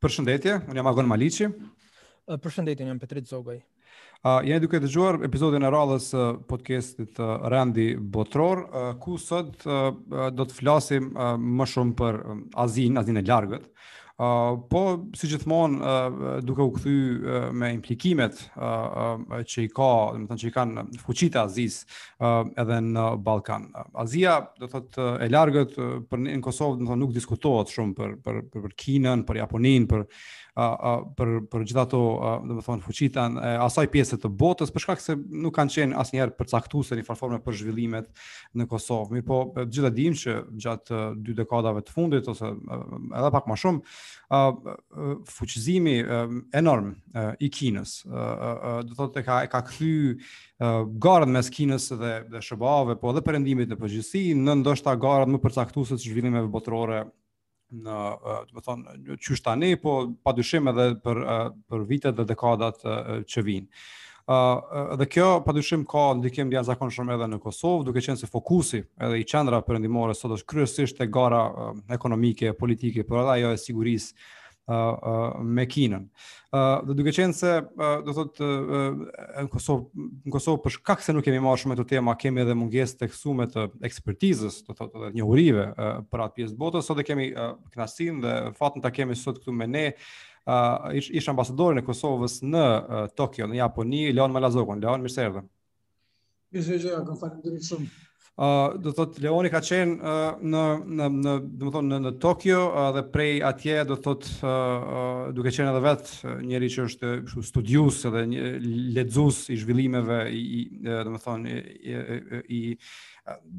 Përshëndetje, unë jam Agon Maliqi. Përshëndetje, unë jam Petrit Zogaj. Uh, jeni duke dëgjuar epizodin e radhës uh, podcastit uh, Rendi Botëror, uh, ku sot uh, do të flasim uh, më shumë për um, Azinë, Azinë e Largët. Uh, po, si gjithmonë, uh, duke u kthy uh, me implikimet uh, uh, që i ka, domethënë që i kanë fuqitë e Azisë uh, edhe në Ballkan. Azia, do thotë, uh, e largët uh, për në Kosovë, domethënë, nuk diskutohet shumë për, për, për, për Kinën, për Japoninë, për, uh, uh, për, për gjitha ato, uh, domethënë, fuqitë e asaj pjese të botës, për shkak se nuk kanë qenë asnjëherë përcaktuese një farë forme për zhvillimet në Kosovë. Mirëpo, gjithë e dim që gjatë dy dekadave të fundit, ose edhe pak ma shumë, fuqizimi enorm i Kinës, do thotë e ka, ka kthy garën mes Kinës dhe, dhe SHBA-ve, po edhe perëndimit në përgjithësi, në ndoshta garën më përcaktuese të zhvillimeve botërore në domethënë qysh tani po padyshim edhe për për vitet dhe dekadat që vijnë. Ë dhe kjo padyshim ka ndikim të jashtëzakonshëm edhe në Kosovë, duke qenë se fokusi edhe i qendrave perëndimore sot është kryesisht te gara ekonomike, politike, por edhe ajo e sigurisë me Kinën. Uh, dhe duke qenë se uh, do thot uh, në Kosovë në Kosovë për shkak se nuk kemi marrë shumë me këto tema, kemi edhe mungesë të theksume të ekspertizës, do thot edhe njohurive uh, për atë pjesë të botës, sot e kemi uh, kënaqësinë dhe fatin ta kemi sot këtu me ne uh, ish, ish ambasadorin e Kosovës në uh, Tokio, në Japoni, Leon Malazogun. Leon, mirë se erdhe. Mirë se ju gjeta, faleminderit shumë. Ë, uh, do thot Leoni ka qenë uh, në në në, domethënë në, në Tokio uh, dhe prej atje do thot uh, uh, duke qenë edhe vet uh, njeri që është kështu studiues edhe një lexues i zhvillimeve i, i uh, domethënë i, i, i, i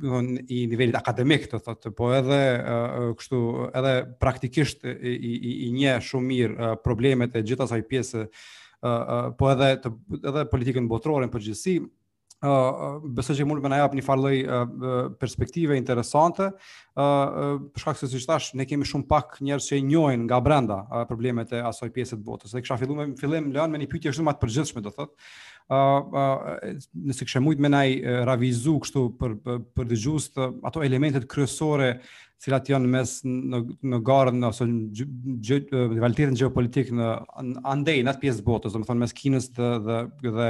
don i nivelit akademik do thotë po edhe kështu edhe praktikisht i i, i njeh shumë mirë problemet e gjithë asaj pjese uh, po edhe të, edhe politikën botërore në përgjithësi, uh, besoj që mund me na jap një farë lloj uh, perspektive interesante, ë uh, për shkak se siç thash ne kemi shumë pak njerëz që i njohin nga brenda uh, problemet e asaj pjese të botës. Dhe kisha filluar me fillim Leon me një pyetje kështu ma të përgjithshme, do thotë. ë uh, uh, nëse kishe mujt me na i uh, ravizu kështu për për, për dëgjues ato elementet kryesore uh, cilat janë mes në në garën në ose në rivalitetin gjeopolitik në andej në atë pjesë të botës, domethënë mes Kinës dhe dhe dhe,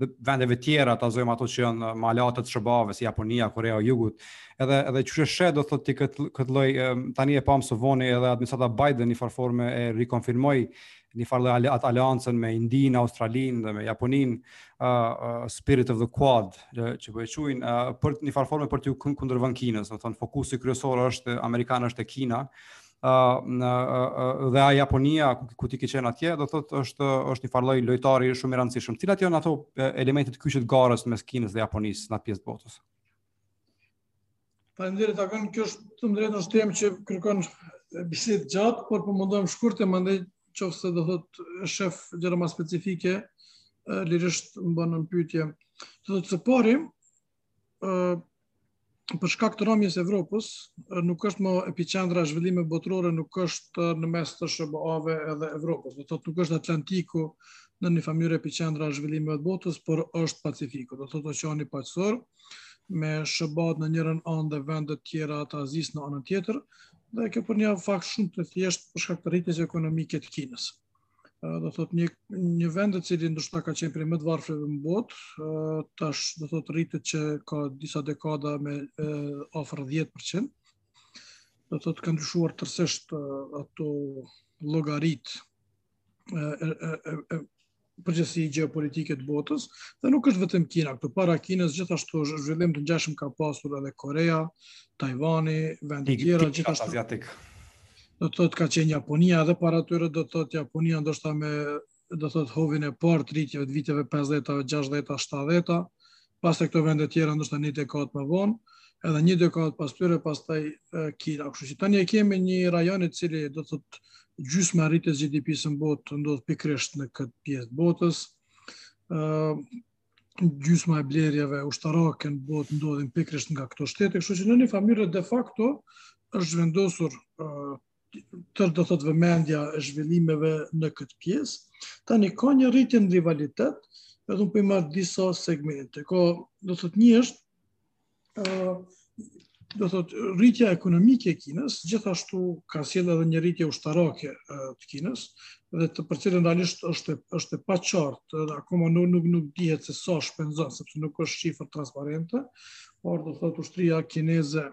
dhe vendeve të tjera, ta zojmë ato që janë më aleate të SHBA-ve si Japonia, Korea e Jugut. Edhe edhe qysh e sheh do thotë ti këtë këtë lloj tani e pamë së voni edhe administrata Biden në farë forme e rikonfirmoi një farë lloj atë aleancën me Indinë, Australinë dhe me Japoninë, ë uh, uh, Spirit of the Quad, që po e quajnë uh, për një farë forme për t'ju kundërvën Kinës, do të thotë fokusi kryesor është amerikan është te Kina. ë uh, uh, dhe a Japonia ku, ku ti ke qenë atje do thotë është është një farë lloj lojtari shumë i rëndësishëm. Cilat janë ato elementet kyçe të garës mes Kinës dhe Japonisë në atë pjesë të botës? Faleminderit Agon, kjo është të them të drejtën është temë që kërkon bisedë të gjatë, por po mundohem shkurt e mandej në qoftë se do thot sheh gjëra ma specifike, lirisht më bën pyetje. Do thot së pari, ë për shkak të ramjes së Evropës, nuk është më epiqendra e zhvillimeve botërore, nuk është në mes të SHBA-ve edhe Evropës. Do thot nuk është Atlantiku në një farë mënyre epiqendra e zhvillimeve të botës, por është Pacifiku. Do thot oqeani paqësor. Ë me SHBA-të në njërën anë dhe vendet tjera të Azisë në anën tjetër, dhe kjo për një fakt shumë të thjeshtë për shkak të rritjes ekonomike të Kinës. Do thot një një vend i cili ndoshta ka qenë prej më të varfërve në botë, tash do thot rritet që ka disa dekada me afër 10%. Do thot ka ndryshuar tërësisht ato llogarit përgjithësi gjeopolitike të botës, dhe nuk është vetëm Kina, këtu, para Kinës gjithashtu zhvillim të ngjashëm ka pasur edhe Korea, Tajvani, vendet tjera gjithashtu aziatike. Do të thotë ka qenë Japonia edhe para tyre, do të thotë Japonia ndoshta me do të thotë hovin e parë të rritjes të viteve 50-ta, 60-ta, 70-ta, pastaj këto vendet tjera, ndoshta një dekadë më vonë, edhe një dekadë pas tyre, pastaj Kina. Kështu që tani e kemi një rajon i cili do thot gjysma e rritjes së GDP-së në botë ndodh pikërisht në këtë pjesë të botës, gjysma e blerjeve ushtarake në botë ndodhin pikërisht nga këto shtete, kështu që në një farë mënyre de facto është zhvendosur tërë do thot vëmendja e zhvillimeve në këtë pjesë. Tani ka një rritje në rivalitet, edhe unë po i marr disa segmente. Ka do thot një është ë do thot rritja ekonomike e Kinës gjithashtu ka sjellë edhe një rritje ushtarake të Kinës dhe të për të cilën realisht është është e paqartë dhe akoma nuk nuk nuk dihet se sa shpenzon sepse nuk është shifër transparente, por do thot ushtria kineze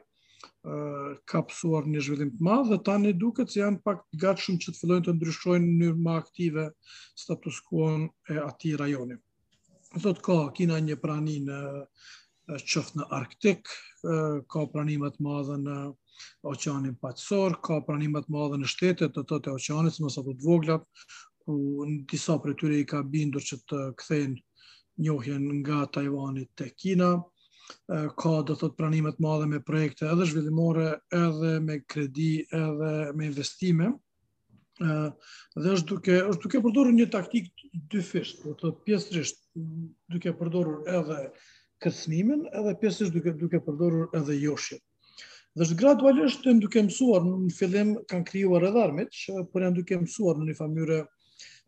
ka pësuar një zhvillim të madh dhe tani duket se janë pak të gatshëm që të fillojnë të ndryshojnë në mënyrë më aktive status quo-n e atij rajoni. Do thot ka Kina një prani qoftë në Arktik, ka prani më të madhe në Oqeanin Paqësor, ka prani më të madhe në shtetet të të të oqeanit, sidomos ato të voglat, ku në disa prej tyre i ka bindur që të kthejnë njohjen nga Tajvani te Kina, ka, do të thotë, pranime të mëdha me projekte edhe zhvillimore, edhe me kredi, edhe me investime. ë dhe është duke është duke përdorur një taktikë dyfish, do të thotë pjesërisht duke përdorur edhe kërcënimin, edhe pjesërisht duke duke përdorur edhe joshjen. Dhe është gradualisht duke mësuar, në fillim kanë krijuar edhe armiq, por janë duke mësuar në njëfarë mënyre,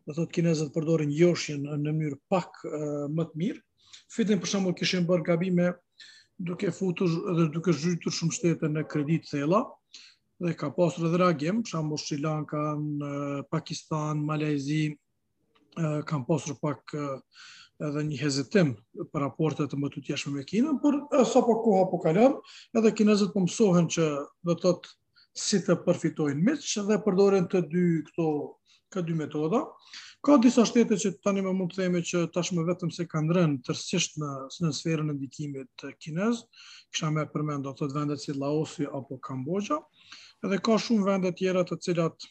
do të thotë kinezët përdorin joshjen në mënyrë pak më të mirë. Fillim për shembull kishin bërë gabime duke futur dhe duke zhytur shumë shtete në kredi të thella, dhe ka pasur edhe reagim, për shembull Sri Lanka, Pakistan, Malajzi, kanë pasur pak edhe një hezitim për raporte të mëtutjeshme me Kinën, por e sa po koha po kalon, edhe kinezët po mësohen që do të thotë si të përfitojnë miq dhe përdorin të dy këto dy metoda. Ka disa shtete që tani më mund të themi që tashmë vetëm se kanë rënë tërësisht në në sferën e ndikimit kinez, kisha me përmend ato vende si Laosi apo Kamboxhia. Edhe ka shumë vende tjera të cilat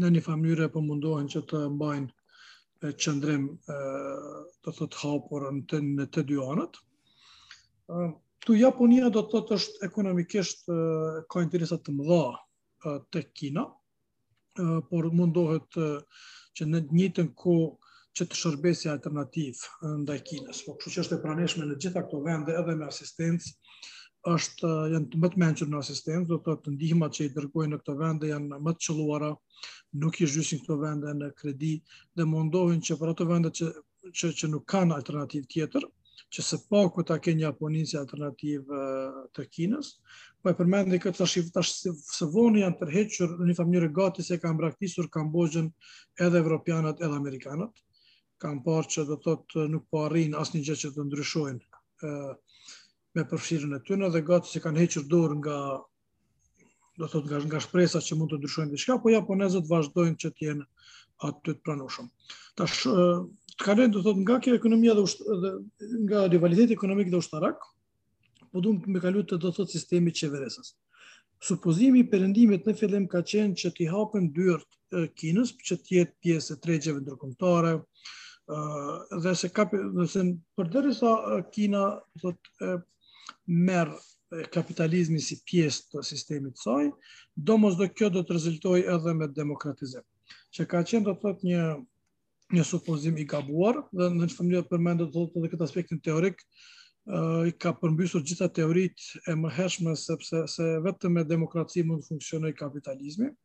në njëfarë mënyre po mundohen që të mbajnë qëndrim do të thotë të hapur në te, në të dy anët. Këtu Japonia do të thotë është ekonomikisht ka interesa të mëdha te Kina, por mundohet që në të njëjtën kohë që të shërbejë si alternativë ndaj Kinës. Po kështu që është e pranishme në gjitha këto vende edhe me asistencë është janë më të mençur në asistencë, do të thotë ndihmat që i dërgojnë në këto vende janë më të qëlluara, nuk i zhysin këto vende në kredi dhe mundohen që për ato vende që që që nuk kanë alternativë tjetër, që së paku ta kenë një Japoninë si alternativë të Kinës, po e përmendi këtë tash tash së voni janë tërhequr në njëfarë mënyre gati se e kanë braktisur Kamboxhian edhe evropianët edhe amerikanët. Kanë parë që do thotë nuk po arrijnë asnjë gjë që të ndryshojnë ë me përfshirjen e tyre dhe gati se kanë hequr dorë nga do thotë nga nga shpresa që mund të ndryshojnë diçka, po japonezët vazhdojnë që të jenë aty të pranishëm. Tash të kalojmë do thotë nga kjo ekonomia dhe, usht, dhe nga rivaliteti ekonomik dhe ushtarak, po duam me kalu te do thotë sistemi qeverisës. Supozimi i perëndimit në fillim ka qenë që t'i hapen dyert Kinës që të jetë pjesë e tregjeve ndërkombëtare, dhe se ka nëse përderisa Kina thotë merr kapitalizmin si pjesë të sistemit të saj, domosdo kjo do të rezultojë edhe me demokratizim. Që ka qenë do të thot një një supozim i gabuar dhe në njëfarë mënyre përmend do të thotë edhe këtë aspektin teorik i ka përmbysur gjitha teoritë e mëhershme sepse se vetëm me demokraci mund të funksionojë kapitalizmi. Ë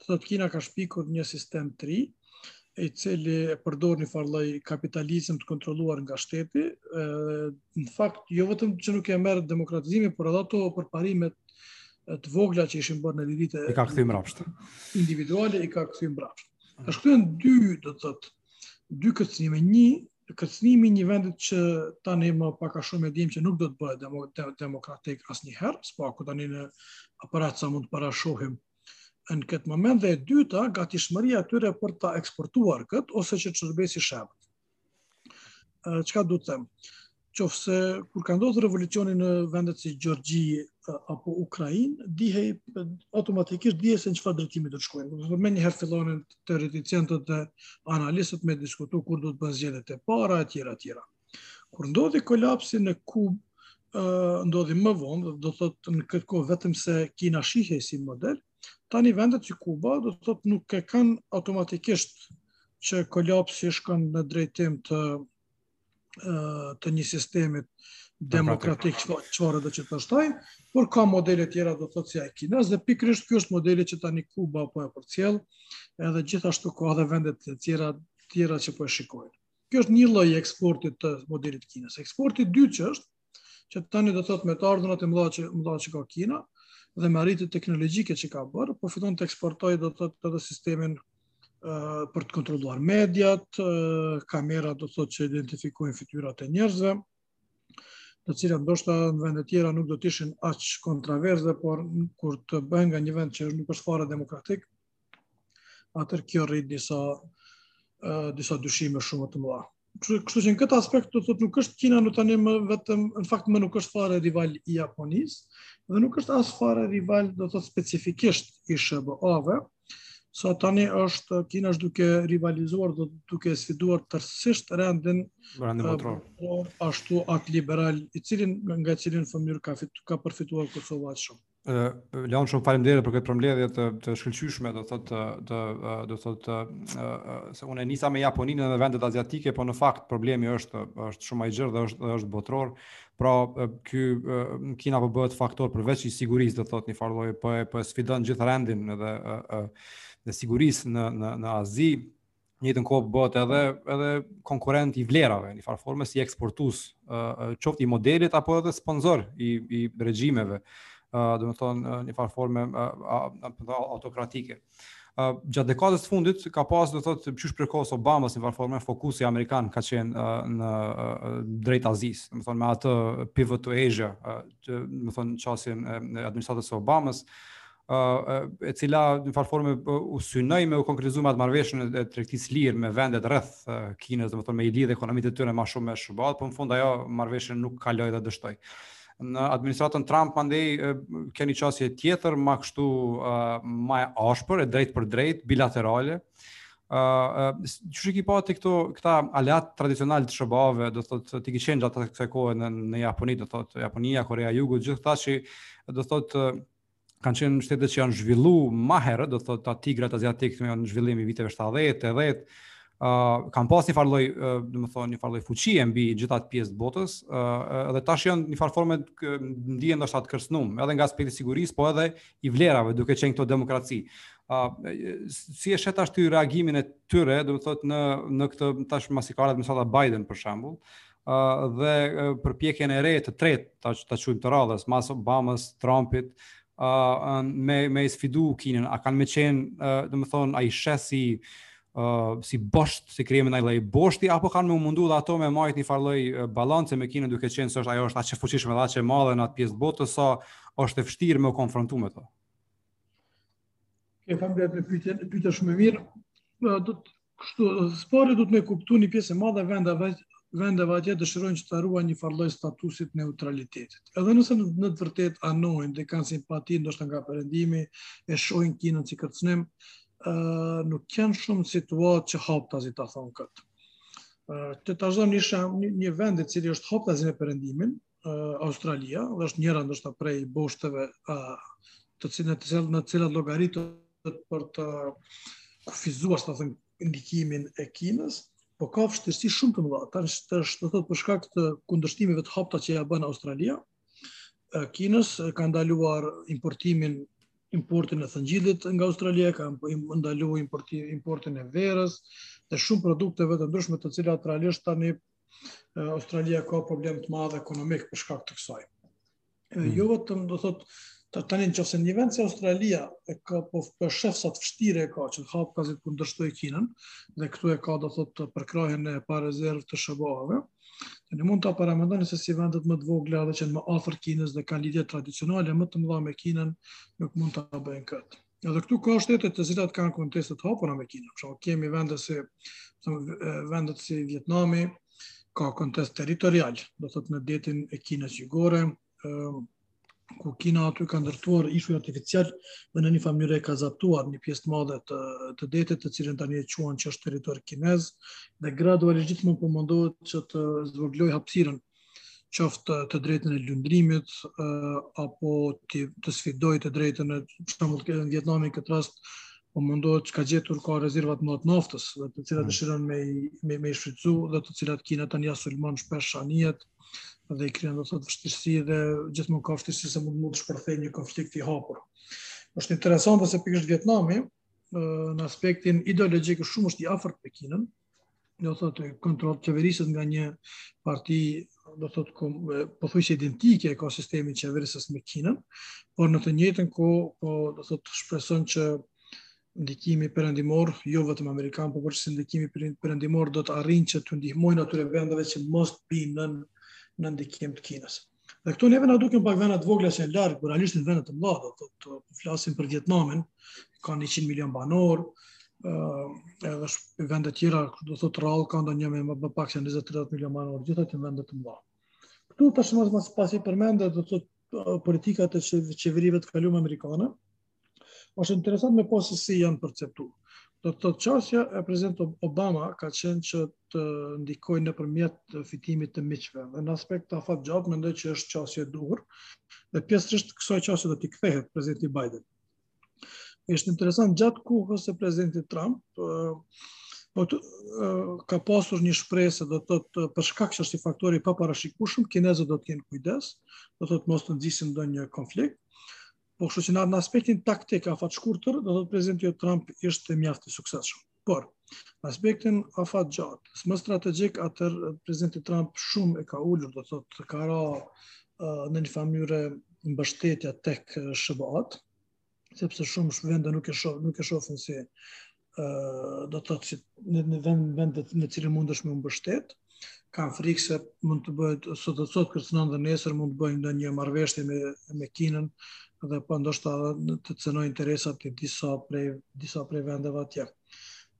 Do thotë Kina ka shpikur një sistem të ri, i cili përdor një farlloj kapitalizm të kontrolluar nga shteti, në fakt, jo vetëm që nuk e merr demokratizimi, por edhe ato përparimet të vogla që ishin bërë në liritë individuale, i ka kthy mrapsht. Është kthy në dy, do të thotë, dy kërcënime. Një, kërcënimi një vendit që tanimë pak a shumë e dim që nuk do të bëhet demokratik asnjëherë, së paku tani për aq sa mund të parashohim në këtë moment, dhe e dyta, gatishmëria e tyre për ta eksportuar këtë, ose që të shërbejë si shembull. Çka du të them? qoftë se kur ka ndodh revolucioni në vendet si Gjeorgji apo Ukrainë, dihej automatikisht dihej se në çfarë drejtimi do të shkojnë. Do menjëherë fillonin teoreticienët dhe analistët me diskutu kur do të bëhen zgjedhjet e para etj etj. Kur ndodhi kolapsi në Kubë, uh, ndodhi më vonë, do të thotë në këtë kohë vetëm se Kina shihej si model, tani vendet si Kuba do të thotë nuk e kanë automatikisht që kolapsi shkon në drejtim të të një sistemit demokratik çfarëdo që të është ai, por ka modele tjera do të thotë si ai kinez dhe pikërisht ky është modeli që tani Kuba po e përcjell, edhe gjithashtu ka edhe vende të tjera që po e shikojnë. Kjo është një lloj eksporti i modelit kinez. Eksporti i dytë që është që tani do thotë me të ardhurat e mëdha që ka Kina dhe me arritjet teknologjike që ka bërë, po fillon të eksportojë do thotë edhe sistemin uh, për të kontrolluar mediat, uh, kamera do thotë që identifikojnë fytyrat e njerëzve, të cilat ndoshta në vende tjera nuk do të ishin aq kontroverze, por kur të bëhen nga një vend që nuk është fare demokratik, atëherë kjo rrit disa disa dyshime shumë të mëdha. Kështu që në këtë aspekt do thot nuk është Kina në tanimë vetëm në fakt më nuk është fare rival i Japonisë dhe nuk është as fare rival do të thot specifikisht i SHBA-ve. Sa tani është Kina është duke rivalizuar dhe duke sfiduar tërësisht rendin rendin botëror. Ashtu atë liberal i cili nga i cili nifar mënyre ka fitu, ka përfituar Kosova shumë. Leon shumë faleminderit për këtë përmbledhje të të shkëlqyeshme, do thotë të të do thotë të se unë e nisa me Japoninë dhe vendet aziatike, po në fakt problemi është është shumë më i gjerë dhe është është botëror. Pra ky Kina po bëhet faktor përveç i sigurisë, do thotë një farë po e po e sfidon gjithë rendin edhe dhe sigurisë në në në Azi, në njëjtën kohë bëhet edhe edhe konkurrent i vlerave, në farë forme si eksportues, uh, qoftë i modelit apo edhe sponsor i i regjimeve, uh, domethënë në farë forme uh, uh, autokratike. Uh, gjatë dekadës së fundit ka pas do thotë qysh prej kohës Obama nifar forme fokusi amerikan ka qenë uh, në uh, drejt Azisë, domethënë me atë pivot to Asia, uh, domethënë qasjen e administratës së Obamës, e cila në një farë forme u synoi me u konkretizu me atë marrëveshjen e tregtisë së lirë me vendet rreth Kinës, domethënë me i lidhë ekonomitë e tyre më shumë me SHBA, por në fund ajo marrëveshje nuk kaloi dhe dështoi. Në administratën Trump mandej keni çështje tjetër, më kështu më e ashpër, e drejtpërdrejtë, bilaterale. ë uh, qysh i ki pa ti këto këta aleat tradicional të SHBA-ve, do thotë ti kishin gjatë kësaj kohe në në Japoni, do thotë Japonia, Korea e Jugut, gjithë këta që do thotë kanë qenë shtetet që janë zhvillu ma herët, do të thotë këta tigrat aziatik që janë zhvillim i viteve 70, 80, uh, kanë pas një farloj, uh, domethënë, një farloj fuqie mbi gjithë atë pjesë të botës, uh, dhe tash janë në një farë forme të ndihen edhe si të kërcënum, edhe nga aspekti i sigurisë, po edhe i vlerave, duke qenë këto demokraci. Uh, si e sheh tash ti reagimin e tyre, domethënë, në, në këtë tash masi ka ardhë administrata Biden, për shembull, dhe përpjekjen e re të tretë, ta ta qujmë të radhës, mas Obamës, Trumpit, uh, me e sfidu Kinën, a kanë me qenë, uh, domethënë a i sheh si uh, si bosht, si krijim i ndonjë lloj boshti apo kanë me u mundu edhe ato me majtë një farloj balance me Kinën duke qenë se është ajo është aq e fuqishme dhe aq e madhe në atë pjesë të botës sa është e vështirë me u konfrontu me to. E ke bërë një pyetje, pyetje shumë mirë. Do thotë kështu, së pari duhet me e kuptu një pjesë e madhe e vendeve, vendeve atje dëshirojnë që ta ruajnë një farloj statusi të neutralitetit. Edhe nëse në, në të vërtet anojnë dhe kanë simpati ndoshta nga perëndimi, e shohin Kinën si kërcënim, ë uh, nuk kanë shumë situatë që haptazi ta thonë këtë. Ë uh, të ta zëmë një shem një, një vend i cili është haptazi me perëndimin, uh, Australia, dhe është njëra ndoshta prej boshteve uh, të cilën të cilën në të cilat llogaritet për të kufizuar, si thënë, ndikimin e Kinës, po ka vështirësi shumë të mëdha. Tash të, do të thotë për shkak të kundërshtimeve të hapta që ja bën Australia, uh, Kinës, ka ndaluar importimin importin e thëngjillit nga Australia, ka ndaluar importin e verës, dhe shumë produkteve të ndryshme të cilat realisht tani Australia ka problem të madh ekonomik për shkak të kësaj. Mm. Jo vetëm do thotë të tani në qoftë se një vend si Australia e ka po pra shef sa të vështirë e ka që të haptazi ta kundërshtojë Kinën dhe këtu e ka do thot të përkrahjen e parezervë të SHBA-ve, tani mund ta paramendoni se si vendet më të vogla dhe që janë më afër Kinës dhe kanë lidhje tradicionale më të mëdha me Kinën nuk mund ta bëjnë këtë Edhe këtu ka shtete të cilat kanë konteste të hapura me Kinën. Psh kemi vende si vendet si Vietnami ka kontest territorial, do thotë në detin e Kinës jugore, ku Kina aty ka ndërtuar ishuj artificial dhe në një far mënyre e ka zaptuar një pjesë të madhe të, të detit të cilin tani e quan që është territor kinez dhe gradualisht gjithmonë po mundohet që të zvogëlojë hapësirën qoftë të drejtën e lundrimit apo të, të sfidoj të drejtën e çamut në Vietnami këtë rast po mundohet që ka gjetur ka rezervat më të naftës dhe të cilat mm. dëshiron me me me shfrytëzu dhe të cilat Kina tani ia sulmon shpesh anijet dhe i krijon do të thotë vështirësi dhe gjithmonë ka vështirësi se mund mund të shpërthej një konflikt i hapur. Është interesante se pikërisht Vietnami në aspektin ideologjik shumë është i afërt me Kinën, do të thotë kontroll qeveriset nga një parti do të thotë kom pothuajse identike e ka sistemin qeverisës me Kinën, por në të njëjtën kohë po do të thotë shpreson që ndikimi perëndimor, jo vetëm amerikan, por përse ndikimi perëndimor do të arrijë që t'u ndihmojnë atyre vendeve që mos të bien në në ndikim të Kinës. Dhe këtu neve na duken pak vende të vogla që larg, por realisht janë vende të mëdha, do të thotë po flasim për Vietnamin, ka 100 milion banorë, ë edhe sh- vende të tjera, do të thotë rrallë ka ndonjë me më më pak se 20-30 milion banorë, gjithë ato janë vende të mëdha. Këtu tash më pas pasi përmende do të thotë ë, politikat e qe- qeverive të kaluara amerikane, Është interesant më pas se si janë perceptu. Do të thotë qasja e presidentit Obama ka qenë që të ndikojë nëpërmjet fitimit të miqve. Dhe në aspekt afatgjatë, mendoj që është qasje e duhur. Dhe pjesërisht kësaj qasje do t'i kthehet presidenti Biden. Është interesant gjatë kohës së presidentit Trump, do thotë, ka pasur një shpresë se do të thotë për shkak që është një faktor i paparashikueshëm, kinezët do të kenë kujdes, do të thotë mos të nxisin ndonjë konflikt Po kështu që në aspektin taktik, afatshkurtër, do të thotë presidenti Trump ishte mjaft i suksesshëm. Por, në aspektin afatgjatë, ose më strategjik, atëherë presidenti Trump shumë e ka ulur, do të thotë ka ra në njëfarë mënyre mbështetja tek SHBA-të, sepse shumë vende nuk e shofin si do të thotë si një një vend vend në cilin mundesh me u mbështet, kanë frikë se mund të bëhet sot të sot kërcënon dhe nesër mund të bëjë ndonjë marrëveshje me me Kinën dhe pa ndoshta të cenojë interesat e disa prej disa prej vendeve atje.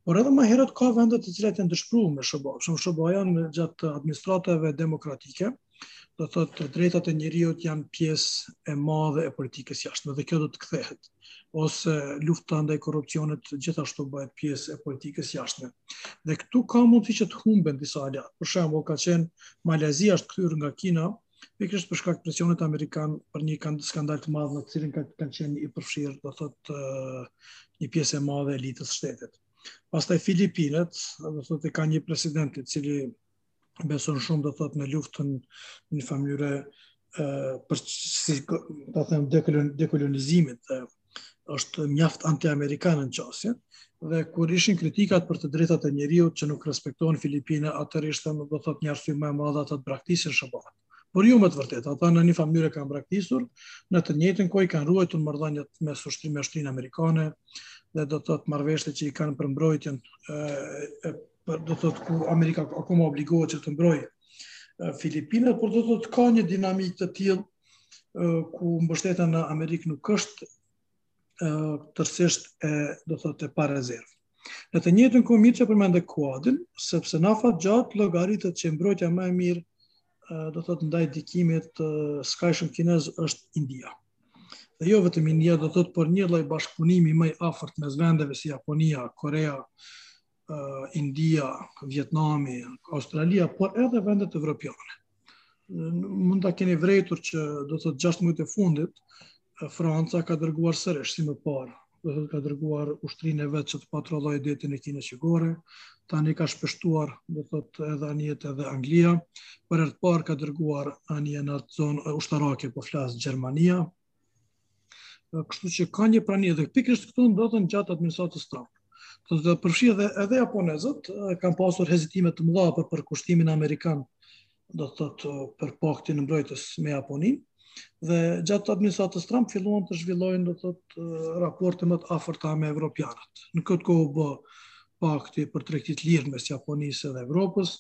Por edhe më herët ka vende të cilat janë dëshpëruar me SHBA. Shumë SHBA janë gjatë administratave demokratike, do të thotë të drejtat e njeriut janë pjesë e madhe e politikës jashtme dhe kjo do të kthehet ose lufta ndaj korrupsionit gjithashtu bëhet pjesë e politikës jashtme. Dhe këtu ka mundësi që të humbin disa aleatë. Për shembull, ka qenë Malezia është kthyer nga Kina, pikërisht për shkak të presionit amerikan për një skandal të madh në të cilin kanë kanë qenë i përfshirë, do thotë një pjesë e madhe e elitës së shtetit. Pastaj Filipinët, do thotë kanë një president i cili beson shumë do thot në luftën në një farë mënyre ë për si ta them dekolonizimit dhe është mjaft antiamerikan në qasje dhe kur ishin kritikat për të drejtat e njeriut që nuk respektohen Filipine, atëherë ishte më do thot një arsye më e madhe ata të braktisin SHBA-t. Por jo me të vërtetë, ata në një farë mënyre kanë braktisur, në të njëjtën kohë kanë ruajtur marrëdhëniet mes ushtrive me ushtrinë amerikane dhe do të thotë marrëveshje që i kanë për mbrojtjen e për do të thotë ku Amerika akoma obligohet që të mbrojë Filipinet, por do të thotë ka një dinamikë të tillë ku mbështetja në Amerikë nuk është tërësisht e do të thotë pa rezervë. Në të njëjtën kohë mirë që përmende kuadin, sepse në afat të gjatë llogaritet që mbrojtja më e mirë do të thotë ndaj ndikimit të skajshëm kinez është India. Dhe jo vetëm India do të thotë por një lloj bashkëpunimi më i afërt mes vendeve si Japonia, Korea, India, Vietnami, Australia, por edhe vendet evropiane. Mund ta keni vërejtur që do të thotë 6 muajt e fundit, Franca ka dërguar sërish si më parë, do të ka dërguar ushtrinë e vet që të patrollojë detin e Kinës Jugore, tani ka shpeshtuar, do të thotë edhe anijet edhe Anglia, për herë të parë ka dërguar anije në atë zonë ushtarake, po flas Gjermania, Kështu që ka një prani edhe pikërisht këtu ndodhen gjatë administratës Trump. Do të thotë përfshi edhe edhe japonezët, kanë pasur hezitime të mëdha për përkushtimin amerikan, do të thotë për paktin e mbrojtjes me Japoninë dhe gjatë administratës Trump filluan të zhvillojnë do të thotë raporte më të afërta me evropianët. Në këtë kohë u bë pakti për tregti të lirë mes Japonisë dhe Evropës,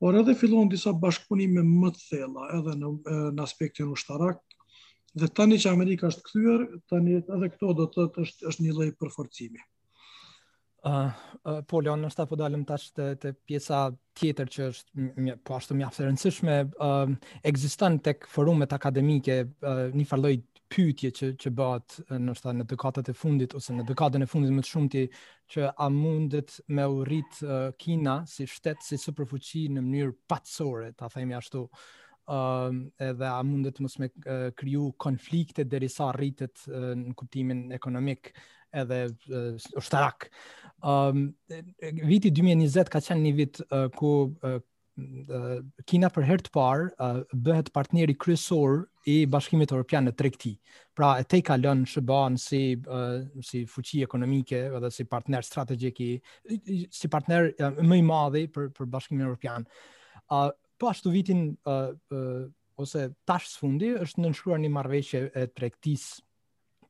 por edhe filluan disa bashkëpunime më të thella edhe në, në aspektin ushtarak, Dhe tani që Amerika është kthyer, tani edhe këto do të thotë është është një lloj përforcimi. Ëh, uh, uh, po Leon, ndoshta po dalim tash te te pjesa tjetër që është një po ashtu mjaft e rëndësishme, ëh, uh, ekziston tek forumet akademike uh, një farë lloj pyetje që që bëhet ndoshta në dekadat e fundit ose në dekadën e fundit më të shumti që a mundet me u rrit uh, Kina si shtet si superfuqi në mënyrë paqësore, ta themi ashtu. um, edhe a mundet mos me uh, kriju konflikte derisa rritet uh, në kuptimin ekonomik edhe uh, ushtarak. Um, viti 2020 ka qenë një vit uh, ku uh, Kina për herë të parë uh, bëhet partneri kryesor i Bashkimit Evropian në tregti. Pra e tejkalon SHBA-n si uh, si fuqi ekonomike dhe si partner strategjik i si partner uh, më i madhi për për Bashkimin Evropian. Uh, Po ashtu vitin ë uh, uh, ose tash së fundi është nënshkruar një marrëveshje e tregtisë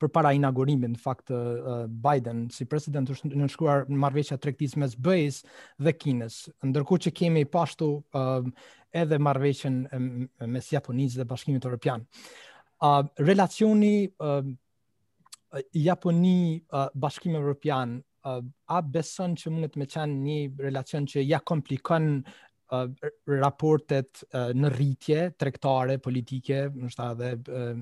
përpara inaugurimit në fakt uh, Biden si president është nënshkruar marrëveshja e tregtisë mes BE-s dhe Kinës. Ndërkohë që kemi po ashtu uh, edhe marrëveshjen mes Japonisë dhe Bashkimit Evropian. Uh, relacioni uh, Japoni, uh, Bashkim Evropian, uh, a beson që mundet me qenë një relacion që ja komplikon uh, raportet uh, në rritje, tregtare, politike, ndoshta edhe uh,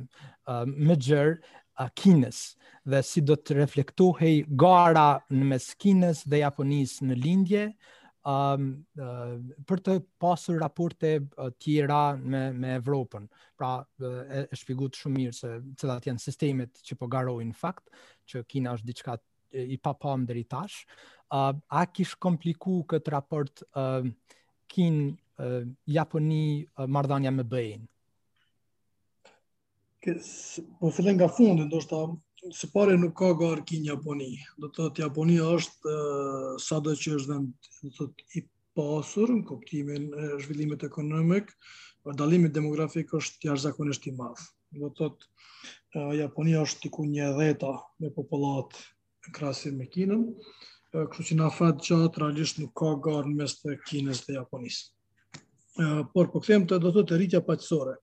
uh, më gjërë, uh, Kinës, dhe si do të reflektohej gara në mes Kinës dhe Japonisë në lindje, um, uh, për të pasur raporte uh, tjera me, me Evropën. Pra e, e shpjeguat shumë mirë se cilat janë sistemet që po garojnë fakt që Kina është diçka i papam deri tash. Uh, a kish kompliku këtë raport uh, Kinë uh, Japoni uh, marrëdhënia me BE-n? Po filloj nga fundi, ndoshta së pari nuk ka garë Kinë Japoni. Do të thotë Japonia është uh, sado që është vend, do të thotë i pasur në kuptimin e zhvillimit ekonomik, dallimi demografik është jashtëzakonisht i madh. Do të thotë, Japonia është diku një e dhjeta me popullatë në krahasim me Kinën, kështu që në afat gjatë realisht nuk ka garë në mes të Kinës dhe Japonisë. Por po kthehem te do të thotë rritja paqësore.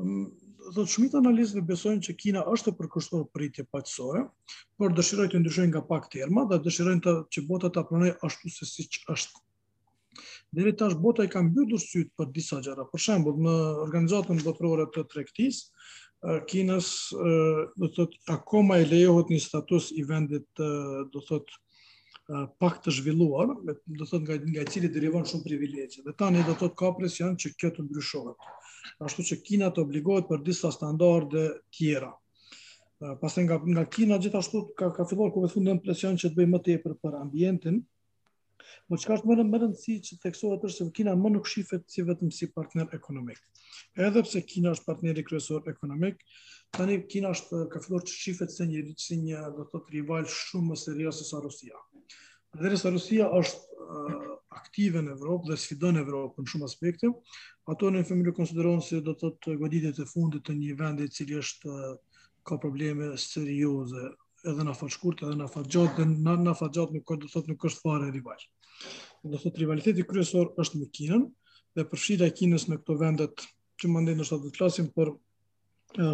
Do të thotë shumica e analistëve besojnë që Kina është e përkushtuar për rritje paqësore, por dëshiron t'i ndryshojë nga pak terma dhe dëshiron që bota ta pranojë ashtu se siç është. Deri tash bota i ka mbyllur sytë për disa gjëra. Për shembull, në organizatën botërore të tregtisë, Kinës do të thotë akoma i lejohet një status i vendit do të thotë pak të zhvilluar, do të thotë nga nga i cili derivon shumë privilegje. Dhe tani do të thotë ka presion që kjo të ndryshohet. Ashtu që Kina të obligohet për disa standarde tjera. Pastaj nga nga Kina gjithashtu ka ka filluar me thënë një presion që të bëjë më tepër për ambientin. Mirëpo çka është më me rëndësi që të theksohet është se Kina më nuk shifet si vetëm si partner ekonomik. Edhe pse Kina është partneri kryesor ekonomik, Tani Kina është ka filluar të shifet se një si një do të thotë rival shumë më serioz se sa Rusia. Edhe pse Rusia është uh, aktive në Evropë dhe sfidon Evropën në shumë aspekte, ato në fund e konsiderohen si do të thotë goditjet e fundit të një vendi i cili është uh, ka probleme serioze edhe në afat shkurt edhe në afat gjatë dhe në në afat gjatë nuk do të thotë nuk është fare rival. Do të thotë rivaliteti kryesor është me Kinën dhe përfshirja e Kinës në këto vendet që mandej ndoshta do të flasim për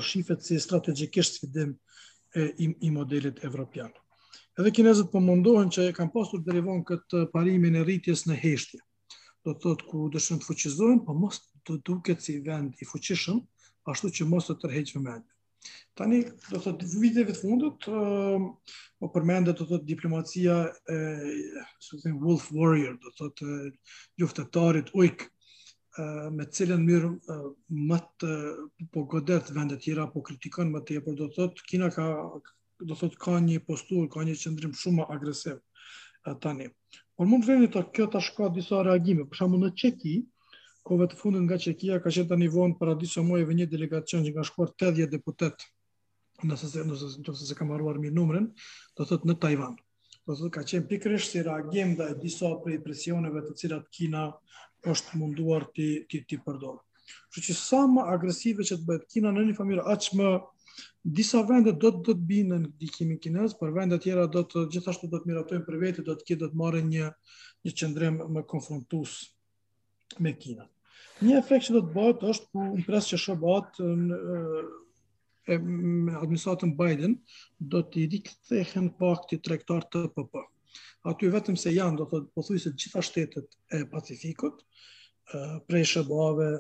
shihet si strategikisht sfidim e, i, i modelit evropian. Edhe kinezët po mundohen që e kanë pasur derivon këtë parimin e rritjes në heshtje. Do të thotë ku dëshiron të fuqizohen, po mos të duket si vend i fuqishëm, ashtu që mos të tërheqë vëmendje. Tani, do thot viteve të fundit, po uh, përmendet do thot diplomacia e, si them Wolf Warrior, do thot luftëtarit ujk, uh, me cilën mirë uh, më të po godet vendet tjera, po kritikon më tepër do thot Kina ka, do thot ka një postur, ka një qëndrim shumë agresiv tani. Por mund të vëreni kjo tash ka disa reagime, për shembull në Çeki, kohëve të fundit nga Çekia ka qenë tani vonë para disa muajve një delegacion që kanë shkuar 80 deputet qoftë se qoftë se s'e kam harruar mirë numrin, do thot në Tajvan. Do të ka qenë pikërisht si reagim ndaj disa prej presioneve të cilat Kina është munduar t'i t'i t'i përdor. Kështu që sa më agresive që të bëhet Kina në një far mënyre aq më disa vende do të do të binë nën ndikimin kinez, por vende të tjera do të gjithashtu do të miratojnë për vete, do thot që do të marrin një një qëndrim më konfrontues me Kinën. Një efekt që do të bëhet është ku unë pres që SHBA-t e me administratën Biden do t'i rikthehen paktit tregtar TPP. Aty vetëm se janë do thot pothuajse gjitha shtetet e Pacifikut prej SHBA-ve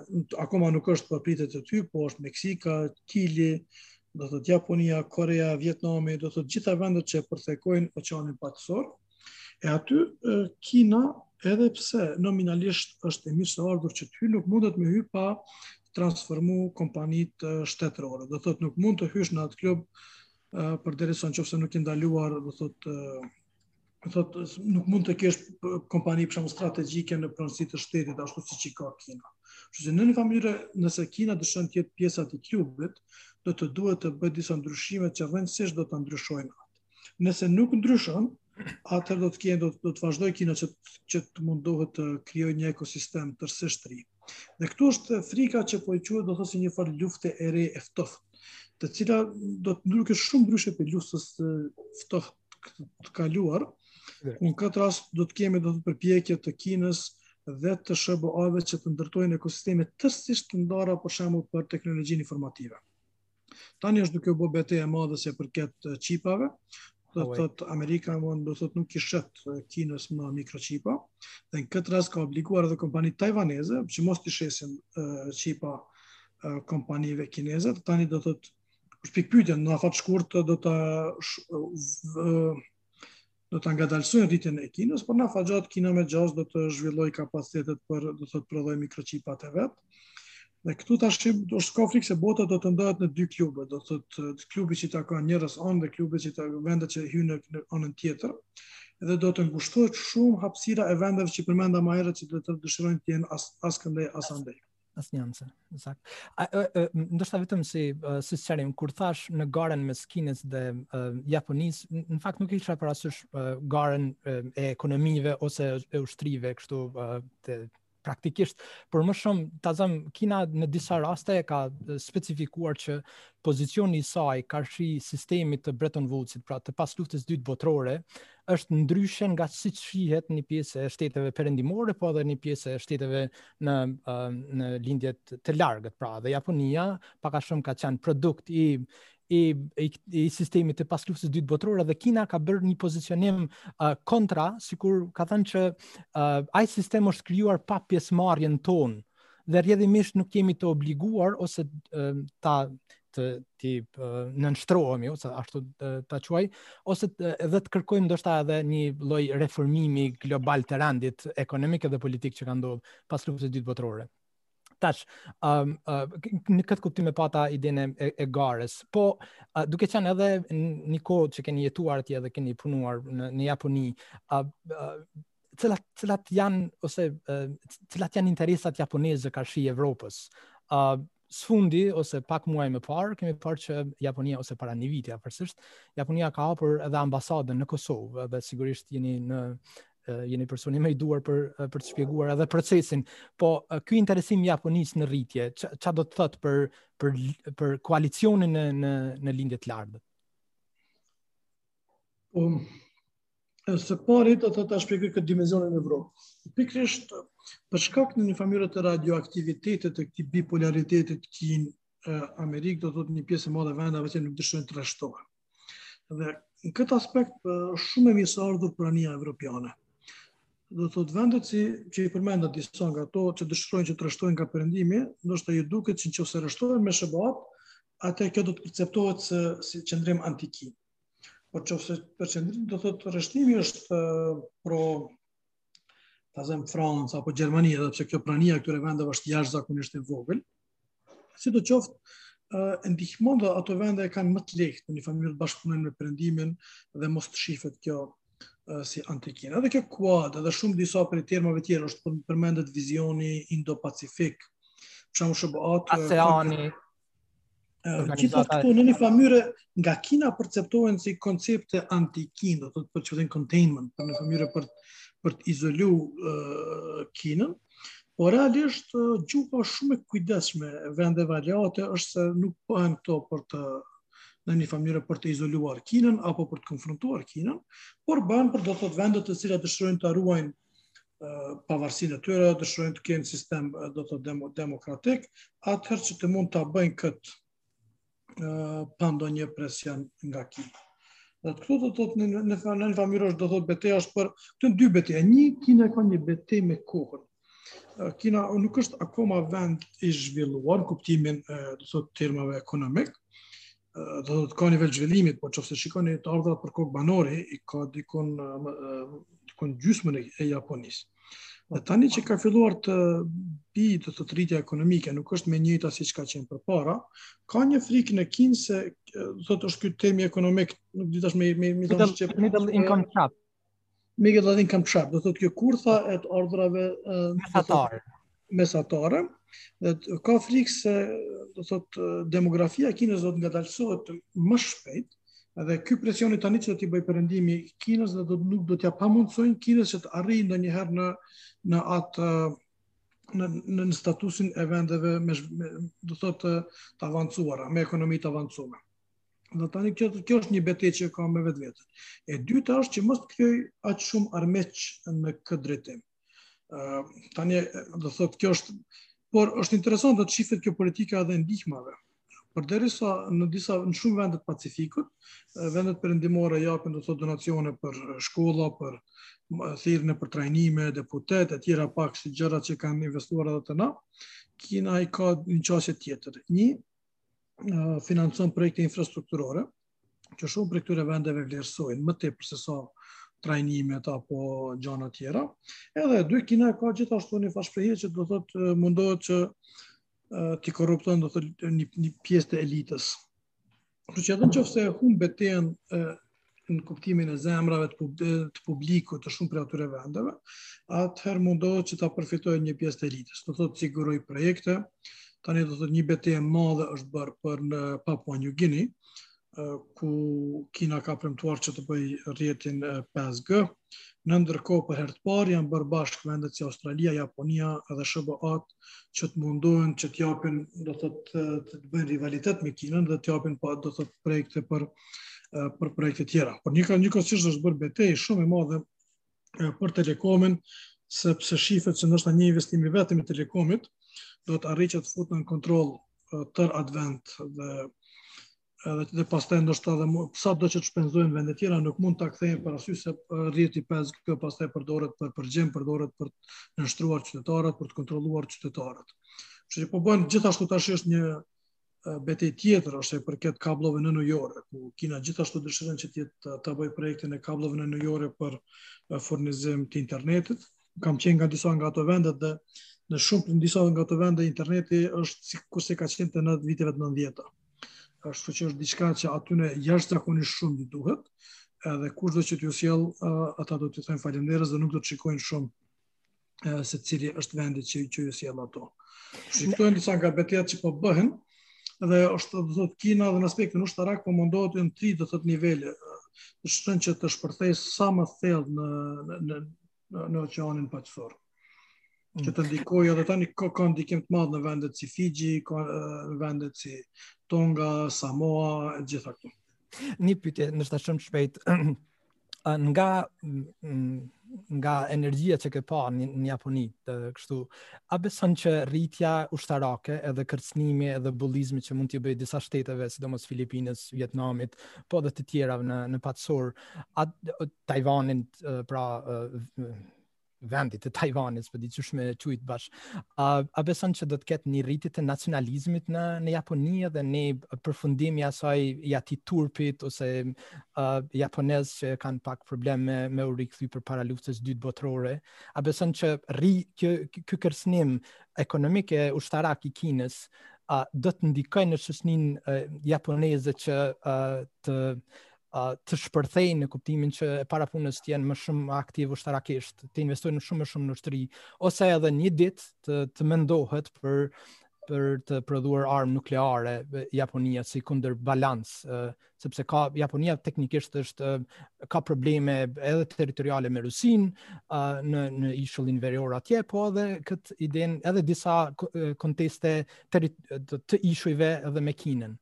akoma nuk është për pritë aty, po është Meksika, Kili, do thot Japonia, Korea, Vietnami, do thot gjitha vendet që përthekojnë Oqeanin Paqësor, E aty Kina edhe pse nominalisht është e mirëseardhur që të hyjë, nuk mundet me hy pa transformu kompanitë shtetërore. Do thot, nuk mund të hysh në atë klub përderisa nëse nuk i ndaluar, do thot do thot nuk mund të kesh kompani për shembull strategjike në pronësi të shtetit ashtu siç i ka Kina. Kështu që në një mënyrë nëse Kina dëshiron të jetë pjesa e klubit, do të duhet të bëjë disa ndryshime që rrënjësisht do të ndryshojnë atë. Nëse nuk ndryshon, atëherë do të kenë do, do të vazhdoj Kina që që të mundohet të krijojë një ekosistem tërësisht të ri. Dhe këtu është frika që po quhet do thot si një farë lufte e re e ftohtë, e cila do të ndryshojë shumë ndryshe prej luftës të ftohtë të kaluar. Ku në këtë rast do të kemi do thot përpjekje të Kinës dhe të SHBA-ve që të ndërtojnë ekosisteme tërësisht të ndara për shembull për teknologjinë informative. Tani është duke u bë betejë e madhe sa i përket çipave. Do të thotë Amerika më do të thotë nuk i shet Kinës më mikroçipa. Dhe në këtë rast ka obliguar edhe kompani tajvaneze që mos t'i shesin çipa kompanive kineze. Tani do të thotë është pikëpyetja, në afat shkurt do ta do ta ngadalësojnë rritjen e Kinës, por në afat gjatë Kina me gjasë do të zhvilloj kapacitetet për do të thotë prodhoj mikroçipat e vet. Dhe këtu tash, do të thotë ka frikë se bota do të ndajt në dy klubet, do të të klubit që ta ka njërës anë dhe klubit që ta vendet që hynë në anën tjetër, dhe do të ngushtohet shumë hapsira e vendeve që përmenda ma herët që do të dëshirojnë të jenë as, as këndej, as andej. asnjanëse. Sakt. Ndoshta vetëm si uh, si sqarim kur thash në garën mes Kinës dhe uh, Japonisë, në fakt nuk e kisha parasysh uh, garën uh, e ekonomive ose e ushtrive kështu uh, të praktikisht, por më shumë ta zëm Kina në disa raste e ka specifikuar që pozicioni i saj karshi sistemit të Bretton Woods-it, pra të pas luftës dytë botërore, është ndryshe nga siç e shohin një pjesë e shteteve perëndimore, po edhe një pjesë e shteteve në në lindje të largët, pra dhe Japonia pak a shumë ka qenë produkt i i i, i sistemit të pasluftës dytë botërore dhe Kina ka bërë një pozicionim uh, kontra, sikur ka thënë që uh, ai sistem është krijuar pa pjesëmarrjen tonë dhe rrjedhimisht nuk jemi të obliguar ose uh, ta të t'i nënshtrohemi ose ashtu ta quaj ose edhe të kërkojmë ndoshta edhe një lloj reformimi global të rendit ekonomik dhe politik që ka ndodhur pas luftës së dytë botërore. Tash, um, uh, në këtë kuptim e pata idenë e, e garës, po uh, duke qenë edhe një kohë që keni jetuar atje dhe keni punuar në, në Japoni, uh, uh, cilat, cilat janë, ose uh, cilat janë interesat japoneze karshi Evropës? Uh, së fundi ose pak muaj më parë kemi parë që Japonia ose para një viti afërsisht Japonia ka hapur edhe ambasadën në Kosovë dhe sigurisht jeni në jeni personi më i duhur për për të shpjeguar edhe procesin. Po ky interesim i Japonisë në rritje, ça do të thotë për për për koalicionin në në në lindje të largët? Um, Së pari do të ta shpjegoj këtë dimensionin e Evropës. Pikërisht për shkak të një far mënyre të radioaktivitetit të këtij bipolaritetit Kinë Amerikë, do të thotë një pjesë e madhe e vendeve që nuk dëshirojnë të rreshtohen. Dhe në këtë aspekt shumë e mirëseardhur prania evropiane. Do të thotë vendet siç i përmenda disa nga ato që dëshirojnë që të rreshtohen nga perëndimi, ndoshta ju duket se nëse rreshtohen me SHBA-të, atëherë kjo do të perceptohet se si qëndrim anti-Kinë. Por qoftë se përqendrim do të thotë rreshtimi është pro ta zem Franca apo Gjermani, edhe pse kjo prania e këtyre vendeve është jashtëzakonisht e vogël, sidoqoftë, e ndihmon dhe ato vende e kanë më të lehtë në një far mënyre të bashkëpunojnë me perëndimin dhe mos të shifet kjo si anti-Kinë. Edhe kjo Quad, edhe shumë disa prej termave tjera, është përmendet vizioni Indo-Pacifik, për shembull SHBA-të... ASEANi, Gjitha këto në njëfarë mënyre nga Kina perceptohen si koncepte anti-Kinë, do të thotë për qëllim containment, për njëfarë mënyre për, për të izolu uh, Kinën, por realisht uh, gjuka shumë e kujdeshme vendeve aleate është se nuk bëhen këto për të në njëfarë mënyre për të izoluar Kinën apo për të konfrontuar Kinën, por bëhen për do të thotë vendet të cilat dëshirojnë ta ruajnë pavarësinë e tyre, dëshirojnë të kenë sistem do thotë demokratik, atëherë që të mund ta bëjnë këtë pa ndonjë presion nga Kina. Dhe te këtu do të thotë në në në njëfarë mënyre është do të thotë beteja është për të në dy beteja. Një, Kina e ka një betejë me kohën. Kina nuk është akoma vend i zhvilluar, kuptimin do thotë të termave ekonomikë, do të thotë ka nivel zhvillimi, por qoftë se shikoni të ardhurat për kokë banori, i ka dikon dikon gjysmën e Japonisë. Dhe tani që ka filluar të bie do të thotë rritja ekonomike, nuk është më e njëjta siç ka qenë përpara, ka një frikë në Kinë se, do thotë është ky termi ekonomik, nuk di tash me e thënë shqip. Middle income trap. Middle income trap, do thotë kjo kurtha e të ardhurave mesatare. Mesatare. Dhe ka frikë se do thotë demografia e Kinës do të ngadalësohet më shpejt, edhe ky presioni tani që do t'i bëjë Perëndimi Kinës dhe do të nuk do t'ia pamundësojnë Kinës që të arrijë ndonjëherë në në atë në në statusin e vendeve me, me do thotë të avancuara, me ekonomi të avancuara. Dhe tani kjo, kjo është një betejë që ka me vetveten. E dyta është që mos të krijojë aq shumë armiq në këtë drejtim. Ë tani do thotë kjo është por është interesant të shifet kjo politika e ndihmave. Por derisa në disa në shumë vende të Pacifikut, vendet perëndimore japin do thotë donacione për shkolla, për thirrje për trajnime, deputet e tjera pak si gjërat që kanë investuar edhe te na. Kina i ka një qasje tjetër. Një, financon projekte infrastrukturore, që shumë prej këtyre vendeve vlerësojnë më tepër sesa trajnimet apo gjana tjera. Edhe dy Kina ka gjithashtu një farë shprehie që do thot mundohet që t'i korrupton do thot një, një pjesë të elitës. Kështu që edhe në qoftë se humb betejën në kuptimin e zemrave të publikut të shumë prej atyre vendeve, atëherë mundohet që ta përfitojë një pjesë të elitës. Do thotë të sigurojë projekte, tani do thotë një betejë e madhe është bërë për në Papua New Guinea, ku Kina ka premtuar që të bëjë rrjetin 5G. Në ndërkohë për herë të parë janë bërë bashkë vendet si Australia, Japonia edhe SHBA-t që të mundohen që të japin, do të thotë, të bëjnë rivalitet me Kinën dhe të japin po do të thotë projekte për për projekte tjera. Por një ka një kësisoj është bërë betejë shumë e madhe për telekomin, sepse shifet që ndoshta një investim i vetëm i telekomit, do të arrijë që ta futë në kontroll tërë atë vend dhe edhe dhe pastaj ndoshta edhe sado që të shpenzojnë vende tjera nuk mund ta kthejnë për arsye se rrjeti 5G pastaj përdoret për përgjim, përdoret për të nënshtruar qytetarët, për të kontrolluar qytetarët. Kështu që po bën gjithashtu tash është një betejë tjetër ç'i përket kabllove nënujore, ku Kina gjithashtu dëshiron që të jetë ta bëjë projektin e kabllove nënujore për furnizim të internetit. Kam qenë nga disa nga ato vendet dhe në shumë disa nga ato vende interneti është sikur se ka qenë në vitet 90-ta. Ashtu që është diçka që atyre jashtëzakonisht shumë u duhet, edhe kushdo që t'ju sjell, ata do t'ju thonë faleminderit dhe nuk do të shikojnë shumë se cili është vendi që, që ju sjell ato. Kështu janë disa nga betejat që po bëhen, dhe është do të thotë Kina dhe në aspektin ushtarak po mundohet në tri do të thotë nivele të shkon që të shpërthejë sa më thellë në në në, në oqeanin paqësor. Mm. Që të ndikojë edhe tani ka, ka ndikim të madh në vendet si Fiji, ka, në vendet si Tonga, Samoa, të gjitha këto. Një pyetje, ndoshta shumë shpejt, nga nga energjia që ke pa në, në Japoni tash kështu, a beson që rritja ushtarake edhe kërcënimi edhe bullizmi që mund t'u bëjë disa shteteve, sidomos Filipineve, Vietnamit, po edhe të tjerave në, në paqësor, A Tajvanit, pra vendit të Tajvanit, s'po di qysh me qujt bash. A, a beson që do të ketë një rritje të nacionalizmit në në Japoni dhe një përfundim i asaj i atij turpit ose uh, japonez që kanë pak probleme me u rikthy përpara luftës së dytë botërore. A beson që rri kjo ky kërcënim ekonomik e ushtarak i Kinës a do të ndikojë në shoqërinë japoneze që a, të uh, të shpërthejnë në kuptimin që e para punës të jenë më shumë aktiv ushtarakisht, të investojnë shumë më shumë në ushtri, ose edhe një ditë të, të mendohet për për të prodhuar armë nukleare Japonia si kundërbalancë, uh, sepse ka Japonia teknikisht është uh, ka probleme edhe territoriale me Rusinë uh, në në ishullin verior atje, po edhe këtë idenë edhe disa konteste të, të ishujve edhe me Kinën.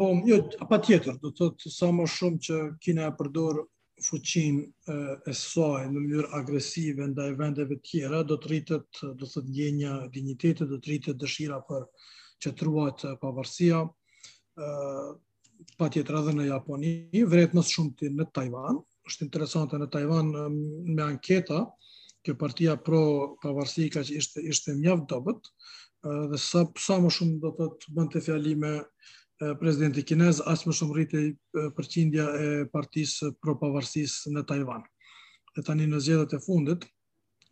Po, jo, patjetër, do të thotë sa më shumë që Kina e përdor fuqinë e saj në mënyrë agresive ndaj vendeve tjera, do të rritet, do të thotë ndjenja e dinjitetit, do të rritet dëshira për që të ruhet pavarësia, patjetër edhe në Japoni, vërehet më së shumti në Tajvan, është interesante në Tajvan me anketa, kjo partia pro pavarësi ka qenë ishte, ishte mjaft e dobët, dhe sa, sa më shumë do të thotë bënte fjalime presidenti kinez, aq më shumë rritej përqindja e partisë pro pavarësisë në Tajvan. Dhe tani në zgjedhjet e fundit,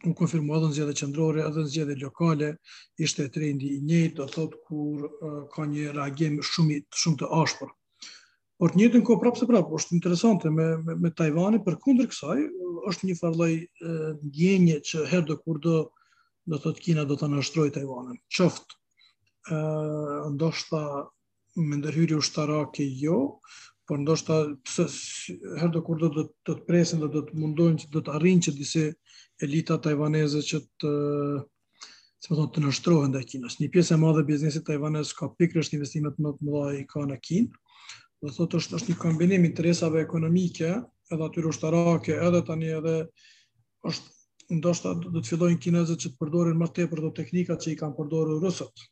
u konfirmu edhe në zgjedhjet qendrore, edhe në zgjedhjet lokale, ishte trendi i njëjtë, do të thotë ku ka një reagim shumë, shumë të ashpër. Por në të njëjtën kohë prapëseprapë, është interesante me me, me Tajvanin përkundër kësaj, është një farë lloj ndjenje që herëdokurdo do të thotë Kina do ta nënshtrojë Tajvanin. Qoftë ë ndoshta me ndërhyrje ushtarake jo, por ndoshta se herëdokurdo do të presin dhe do të mundohen që do të arrijnë që disi elita tajvaneze që të si më thonë, t'i nënshtrohen ndaj Kinës. Një pjesë e madhe e biznesit tajvanez ka pikërisht investimet më të mëdha i ka në Kinë, do thotë është, është një kombinim interesave ekonomike, edhe atyre ushtarake, edhe tani edhe është ndoshta do të fillojnë kinezët që të përdorin më tepër ato teknikat që i kanë përdorur rusët.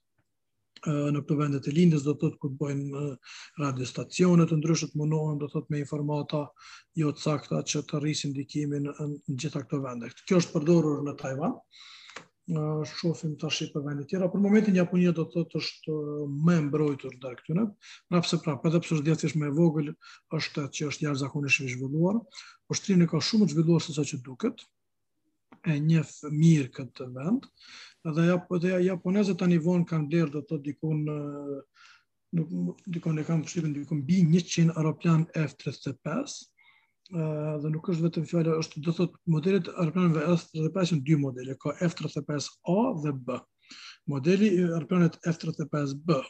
në këto vende të lindjes, do të thotë ku të bëjnë radiostacione të ndryshme, të mundohen, do të thotë me informata jo të sakta që të rrisin ndikimin në gjitha këto vende. Kjo është përdorur në Tajvan, ta shofim tash për vendet tjera. Për momentin, Japonia do të thotë është më e mbrojtur ndaj këtyre, prapëseprapë, edhe pse është dhjetëfish më e vogël, është që është jashtëzakonisht e zhvilluar. Ushtrinë e ka shumë më të zhvilluar sesa që duket, e njoh mirë këtë vend, dhe japo, dhe japonezët tani vonë kanë blerë do të thotë diku nuk e di, unë e kam përshtypjen diku mbi 100 aeroplanë F35 dhe nuk është vetëm fjala është do thotë modelet e aeroplanëve F35 janë dy modele ka F35A dhe B modeli i aeroplanit F35B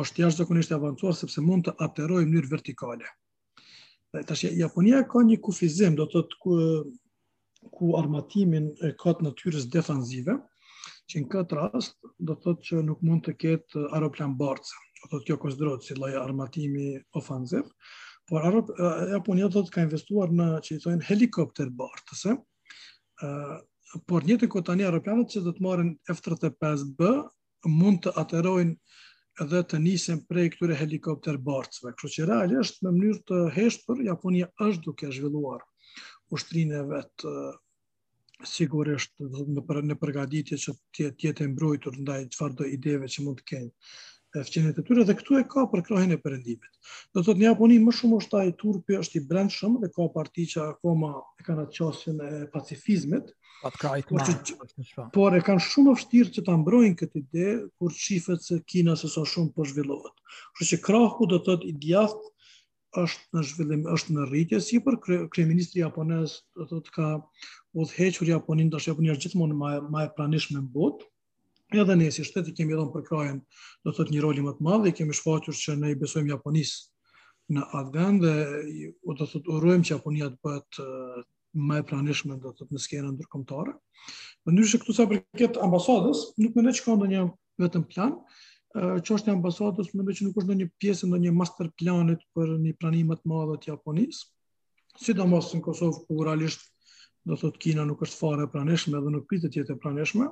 është jashtëzakonisht i avancuar sepse mund të aterojë në mënyrë vertikale Dhe tash Japonia ka një kufizim, do të thotë ku ku armatimin e ka të natyrës defensive, që në këtë rast do të thotë që nuk mund të ketë aeroplanbartëse, do të thotë kjo konsiderohet si lloj armatimi ofensiv, por Japonia do thotë ka investuar në që i thonë helikopterbartëse, por në të njëjtën kohë tani aeroplanët që do të marrin F-35B mund të aterojnë dhe të nisen prej këtyre helikopterbartësve. Kështu që realisht në mënyrë të heshtur Japonia është duke zhvilluar ushtrinë e vet sigurisht në për, në përgatitje që të jetë e mbrojtur ndaj çfarëdo ideve që mund të kenë fqinjët e tyre dhe këtu e ka përkrahjen e perëndimit. Do thotë në Japoni më shumë është ai turpi është i brendshëm dhe ka parti që akoma e kanë atë qasjen e pacifizmit, Atë ka i marrë, që, por e kanë shumë vështirë që ta mbrojnë këtë ide, kur shifet se Kina sesa shumë po zhvillohet. Kështu që krahu do të thotë i djathtë është në zhvillim, është në rritje si kryeministri japonez, do të thotë ka udhëhequr Japoninë, tash Japonia është gjithmonë më më e pranishme në botë. Edhe ne si shtet i kemi dhënë përkrahjen, do të thotë një rol më të madh dhe kemi shfaqur që ne i besojmë Japonisë në atë vend dhe do të thotë urojmë që Japonia të bëhet më e pranishme do të thotë në skenën ndërkombëtare. Mendoj se këtu sa i përket ambasadës, nuk mendoj që ka ndonjë vetëm plan, çështja e ambasadës, mendoj që nuk është në një pjesë, në një master plani për një prani më të madhe të Japonisë. Sidomos në Kosovë, ku realisht do të thotë Kina nuk është fare e pranishme dhe nuk pritet të jetë e pranishme,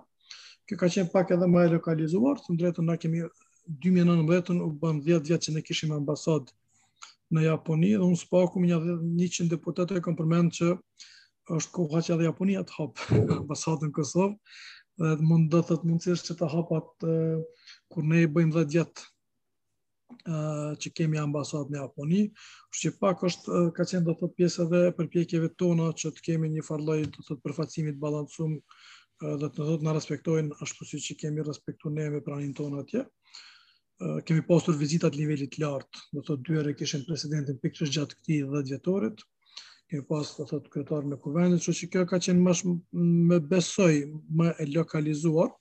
kjo ka qenë pak edhe më e lokalizuar, të drejtën na kemi 2019 u bënë 10 vjet që ne kishim ambasadë në Japoni dhe unë së paku me një 100 deputetë e kam përmend që është koha që edhe Japonia të hapë ambasadën në Kosovë dhe mund do të thotë mundësisht që të hapet kur ne i bëjmë 10 vjet që kemi ambasadë në Japoni, kështu që pak është ka qenë do të thotë pjesë edhe e përpjekjeve tona që të kemi një farlloj do të thotë përfaqësimi të balancuar do të thotë të na respektojnë ashtu siç i kemi respektuar ne me praninë tonë atje. kemi pasur vizita të nivelit të lartë, do të thotë dy herë kishim presidentin pikërisht gjatë këtij 10 vjetorit. Kemi pas do të thotë kryetarin e kuvendit, kështu që kjo ka qenë më besoj më e lokalizuar,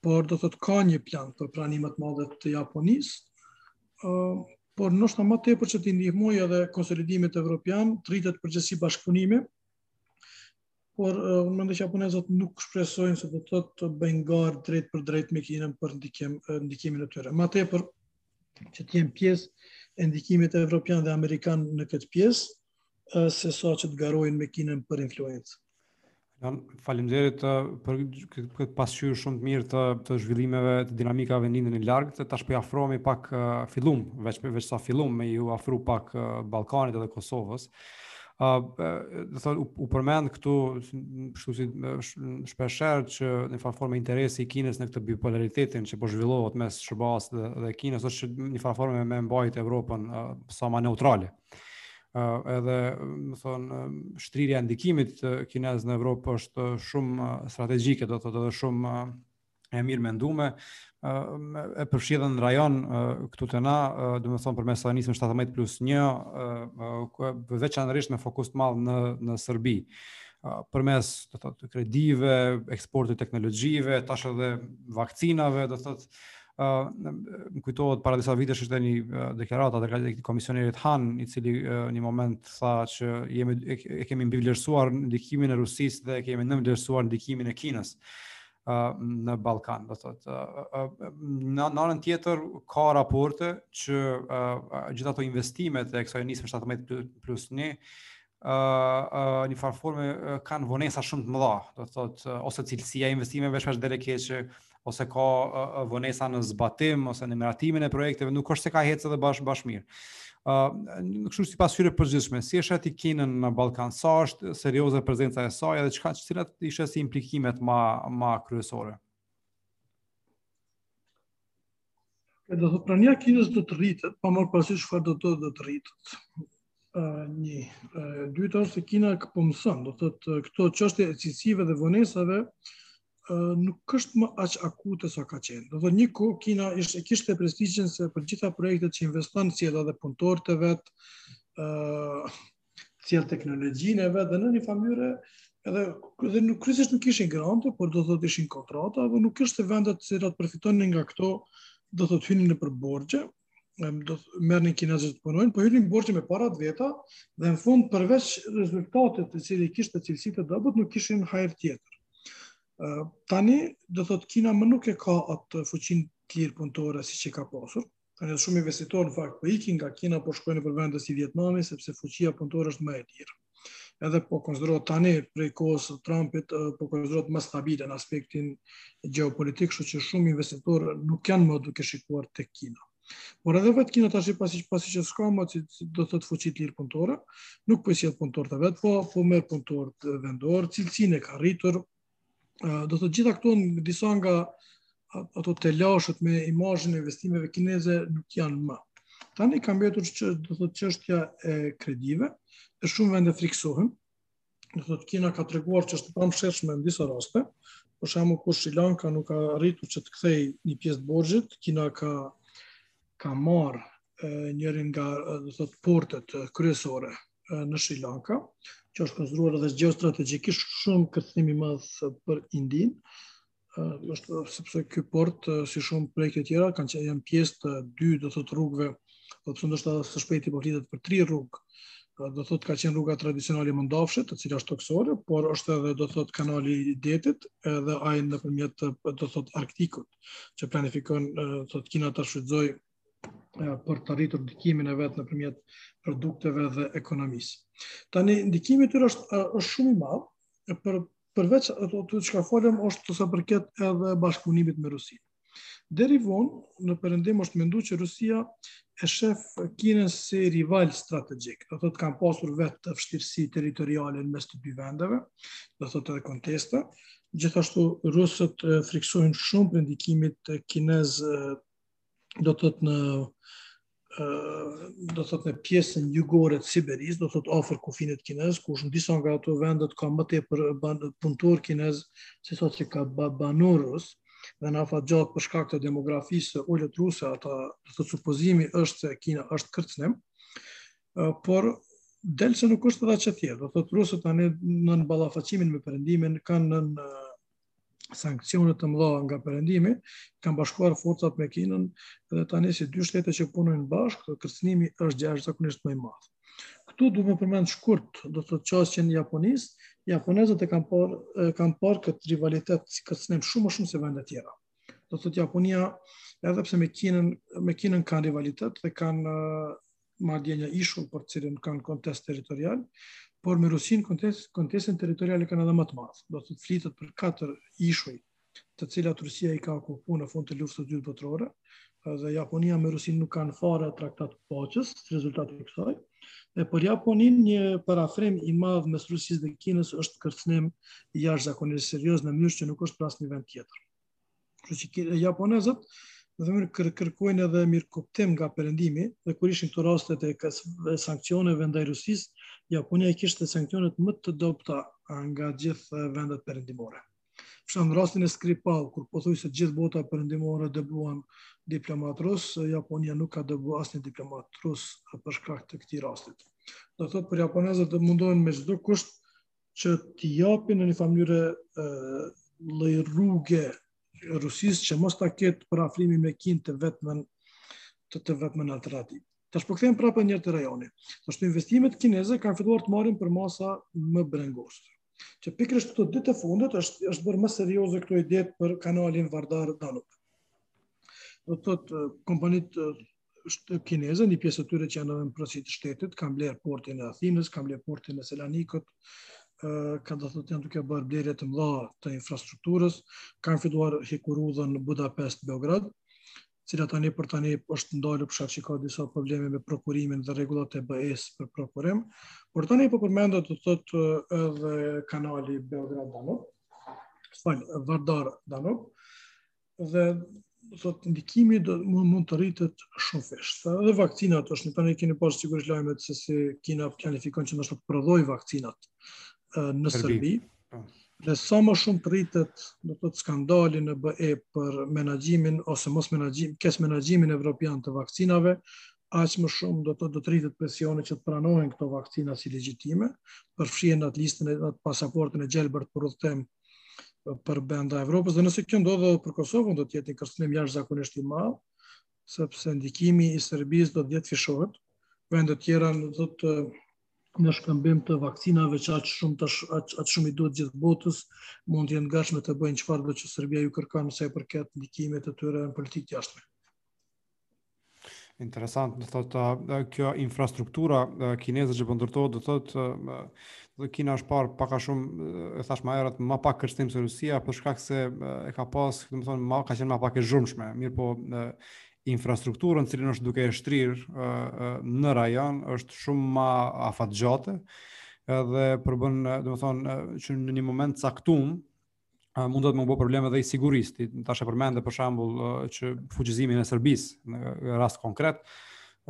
por do të thotë ka një plan për prani më të madhe të Japonisë. ë por ndoshta më tepër që t'i ndihmojë edhe konsolidimit evropian, të rritet përgjithësi bashkëpunimi, por uh, mendoj që japonezët nuk shpresojnë se do të thotë të bëjnë garë drejtpërdrejt me Kinën për ndikim ndikimin e tyre. Më tepër që të jenë pjesë e ndikimit evropian dhe amerikan në këtë pjesë, uh, sesa që të garojnë me Kinën për influencë. Jam faleminderit për këtë pasqyrë shumë të mirë të të zhvillimeve të dinamikave në Lindjen e Largët. Tash po i afrohemi pak fillum, veç veç sa fillum me ju afru pak Ballkanit edhe Kosovës. A, do thot, u, u përmend këtu, shtu si shpeshherë që njëfarë forme interesi i Kinës në këtë bipolaritetin që po zhvillohet mes SHBA-së dhe, dhe Kinës, është që njëfarë forme me mbajt Evropën a, sa ma neutrale. A, edhe, me thënë, shtrirja e ndikimit kinez në Evropë është shumë strategjike, do thot, edhe shumë e mirë mendume, e përfshirën në rajon këtu te na, domethënë përmes nismës 17 plus 1, veçanërisht me fokus të madh në, në Serbi. Përmes do të thotë, kredive, eksportit të teknologjive, tash edhe vaksinave, do të thotë, Uh, më kujtohet para disa vitesh ishte një deklaratë e komisionerit Han, i cili uh, një moment tha që jemi, e, e kemi mbivlerësuar ndikimin e Rusisë dhe e kemi nënvlerësuar ndikimin e Kinës. Uh, në Ballkan, do thotë. Në anën tjetër ka raporte që gjithë ato investime të kësaj nisme 17 plus 1 në një farë forme kanë vonesa shumë të mëdha, do thotë ose cilësia e investimeve shpesh del e keqe ose ka vonesa në zbatim ose në miratimin e projekteve, nuk është se ka ecë edhe bash, bash mirë. Uh, kështu si pasqyrë e përgjithshme, si e sheh ti Kinën në Balkan, sa është serioze prezenca e saj, edhe çka cilat i sheh si implikimet ma, ma kryesore? E do të thotë prania e Kinës do të rritët, pa marrë parasysh çfarë, do të do të rritet. Uh, një, uh, e dyta është se Kina këpëmësën, do të thotë këto çështje të cilësive dhe vonesave, nuk është më aq akute sa ka qenë. Do thotë një kohë Kina ishte kishte prestigjin se për gjitha projektet që investon sjell edhe punëtorët e vet, ë uh, sjell teknologjinë e vet dhe në njëfarë mënyre edhe dhe nuk kryesisht nuk ishin grante, por do të thotë ishin kontrata dhe nuk kishte vendet të cilat përfitonin nga këto, do të thotë hynin në për borxhe, do të merrnin kinezët të punojnë, po hynin borxhe me paratë e veta dhe në fund përveç rezultatit i cili kishte cilësi të dobët, nuk kishin hajr tjetër. Tani, do të thotë, Kina më nuk e ka atë fuqinë e lirë punëtore siç e ka pasur. Tani, dhe shumë investitorë në fakt, për po ikin nga Kina, për po shkojnë për vende si Vietnami, sepse fuqia punëtore është më e lirë. edhe po konsiderohet tani prej kohës së Trumpit po konsiderohet më stabile në aspektin gjeopolitik, kështu që shumë investitorë nuk janë më duke shikuar tek Kina. Por edhe vetë Kina tash pasi pasi që s'ka më do të thotë fuqi të lirë punëtore, nuk po sjell punëtorë të vet, po po merr punëtorët vendorë, cilësinë e ka rritur, do thotë gjitha këto disa nga ato telashet me imazhin e investimeve kineze nuk janë më. Tani ka mbetur do thotë çështja e kredive, e shumë vende frikësohen, do thotë Kina ka treguar që është e pamëshirshme në disa raste, për shembull kur Shri Lanka nuk ka arritur që të kthejë një pjesë të borxhit, Kina ka ka marrë njërin nga do thot portet kryesore në Sri Lanka, që është konsideruar edhe gjeostrategjikisht shumë kërcënim i madh për Indinë. Ëh është sepse ky port si shumë projekte tjera kanë qenë janë pjesë të dy do thot rrugëve, do thot ndoshta së shpejti po flitet për tri rrugë. Do thot ka qenë rruga tradicionale e Mëndafshit, e cila është toksore, por është edhe do thot kanali i detit, edhe ai nëpërmjet do thot Arktikut. që planifikon do thot Kina ta shfrytëzojë për të rritur ndikimin e vet nëpërmjet produkteve dhe ekonomisë. Tani, ndikimi tyre është, është shumë i madh, për, përveç atyre që ka folëm, është sa i përket edhe bashkëpunimit me Rusinë. Deri vonë, në perëndim është mendu që Rusia e sheh Kinën si rival strategjik, do thot kanë pasur vetë vështirësi territoriale në mes të dy vendeve, do thot edhe konteste, Gjithashtu, rusët frikësohen shumë prej ndikimit kinez do thot në do thot në pjesën jugore të Siberisë, do thot afër kufinit kinez, ku në disa nga ato vendet ka më tepër punëtorë kinezë, sesa që ka banorë rusë, dhe në afat të gjatë për shkak të demografisë së ulët ruse, ata do thot supozimi është se Kina është kërcënim, por del se nuk është edhe aq thjesht. Do thotë rusët tani në në ballafaqimin me perëndimin, janë nën nën sanksione të mëdha nga perëndimi, kanë bashkuar forcat me Kinën dhe tani si dy shtete që punojnë bashkë, kërcënimi është jashtëzakonisht më i madh. Këtu du me përmend shkurt, do të thotë qasjen e Japonisë, Japonezët e kanë parë, kanë parë këtë rivalitet si kërcënim shumë më shumë se vendet tjera. Do të thotë Japonia, edhe pse me Kinën, me Kinën kanë rivalitet dhe kanë madje një ishull për të cilin kanë kontest territorial, por me Rusinë kontest, kontestin territorial e kanë edhe më të madh. Do thot flitet për katër ishuj, të cilat Rusia i ka okupuar në fund të luftës së dytë botërore, dhe Japonia me Rusinë nuk kanë fare traktat të paqes, si rezultat i kësaj. E për Japoninë një përafrim i madh mes Rusisë dhe Kinës është kërcënim jashtëzakonisht serioz në mënyrë që nuk është për asnjë vend tjetër. Kështu që japonezët do thot kër, kërkojnë edhe mirëkuptim nga perëndimi dhe kur ishin këto raste të kas, sanksioneve ndaj Rusisë, Japonia kishte sanksionet më të dobëta nga gjithë vendet perëndimore. Por në rastin e Skripal, kur pothuajse gjithë bota perëndimore dëbuan diplomatë rusë, Japonia nuk ka dëbu asnjë diplomat rus për shkak të këtij rasti. Do të thotë për japonezët do mundohen me çdo kusht që t'i japin në njëfarë mënyre lloj rruge Rusisë që mos ta ketë për afrimin me Kinën të vetmen të të vetmen alternativë. Tash po kthehemi prapë njëherë te rajoni. Tash po investimet kineze kanë filluar të marrin përmasa më brengosëse. Që pikërisht këto ditët e fundit është, është bërë më serioze këto idetë për kanalin Vardar Danub. Do të thotë kompanitë kineze, një pjesë e tyre që janë edhe në pronësi të shtetit, kanë blerë portin e Athinës, kanë blerë portin e Selanikut, kanë do të thotë janë duke bërë blerje të mëdha të infrastrukturës, kanë fituar hekurudhën në Budapest, Beograd, e cila tani për tani është ndalur për shkak që ka disa probleme me prokurimin dhe rregullat e BE-së për prokurim. Por tani po përmendet do të thotë edhe kanali Beograd Danub. Më fal, Vardar Danub. do të thotë ndikimi do mund, mund të rritet shumëfish. Dhe vaksinat është, tani keni parë sigurisht lajmet se si Kina planifikon që në fakt të prodhojë vaksinat në Serbi. Po. Dhe sa më shumë të rritet, do të thotë skandali në BE për menaxhimin ose mosmenaxhim, keqmenaxhimin evropian të vaksinave, aq më shumë do të do të rritet presioni që të pranohen këto vaksina si legjitime, të përfshihen në atë listën e atë pasaportën e gjelbër për udhëtim për brenda Evropës, dhe nëse kjo ndodh dhe për Kosovën, do të jetë një kërcënim jashtëzakonisht i madh, sepse ndikimi i Serbisë do të dhjetëfishohet, vende të tjera do të thotë në shkëmbim të vaksinave që aq shumë, të, aq, aq shumë i duhen gjithë botës, mund të jenë të gatshme të bëjnë çfarëdo që Serbia u kërkon sa i përket ndikimit të tyre në politikë të jashtme. Interesant, do të thotë kjo infrastruktura kineze që po ndërtohet, do të thotë dhe Kina është parë pak a shumë e thashë ma herët ma pak kërcënim se Rusia për shkak se e ka pas, domethënë, ka qenë ma pak e zhurmshme. Mirëpo infrastrukturën të cilën është duke e shtrirë në rajon është shumë ma afatgjate edhe përbën, domethënë, që në një moment të caktum mundet me u bo problem edhe i sigurisë. Ti tash e përmende për shembull që fuqizimin e Serbisë në rast konkret,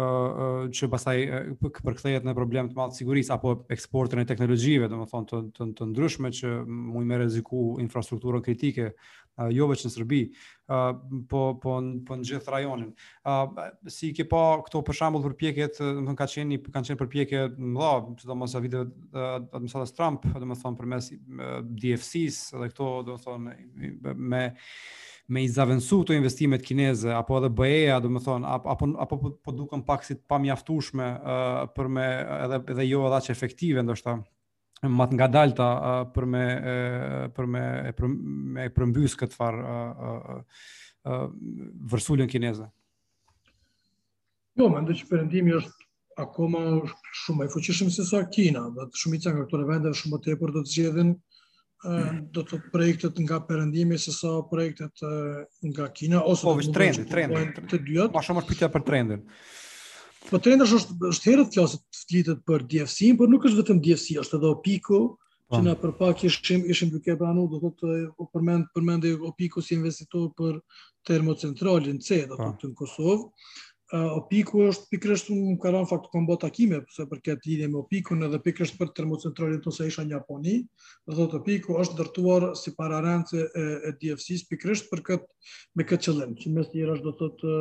ë që pastaj përkthehet në problem të madh të sigurisë apo eksportin e teknologjive, domethënë të, të të ndryshme që mujn me rreziku infrastrukturën kritike, jo vetëm në Serbi, ë po po po në gjithë rajonin. Uh, si i ke pa këto për shembull përpjekjet, domethënë ka qenë kanë qenë përpjekje të mëdha, sidomos gjatë viteve të administratës Trump, domethënë përmes DFC-së dhe këto domethënë me me i zavendësu këto investimet kineze apo edhe BE-ja, domethënë apo apo apo po, po duken pak si të pamjaftueshme uh, për me edhe edhe jo edhe aq efektive ndoshta ma të ngadalta uh, për me uh, për me e për me përmbys këtë far uh, uh, uh, vërsuljen kineze. Po, mendoj që perëndimi është akoma shumë ma i fuqishëm se sa Kina, dhe shumica nga këto vende shumë më tepër do të zgjedhin do thotë projektet nga perëndimi se sa projektet nga Kina ose po vetë trendi, trendi të dyja. Ma shumë është pyetja për trendin. Po trendi është është herët kjo se flitet për DFC-n, por nuk është vetëm DFC, është edhe OPIC-u po. që na për pak ishim ishim duke pranuar do të thotë u përmend përmend OPIC-u si investitor për termocentralin C do të thotë në Kosovë. uh, OPIC-u është pikërisht unë më karon fakt kam ba takime sa i përket lidhje me OPIC-un edhe pikërisht për termocentralin tonë se isha në Japoni, do thotë OPIC-u është ndërtuar si pararance e, e DFC-s pikërisht për këtë me këtë qëllim, që mes tjera është do thotë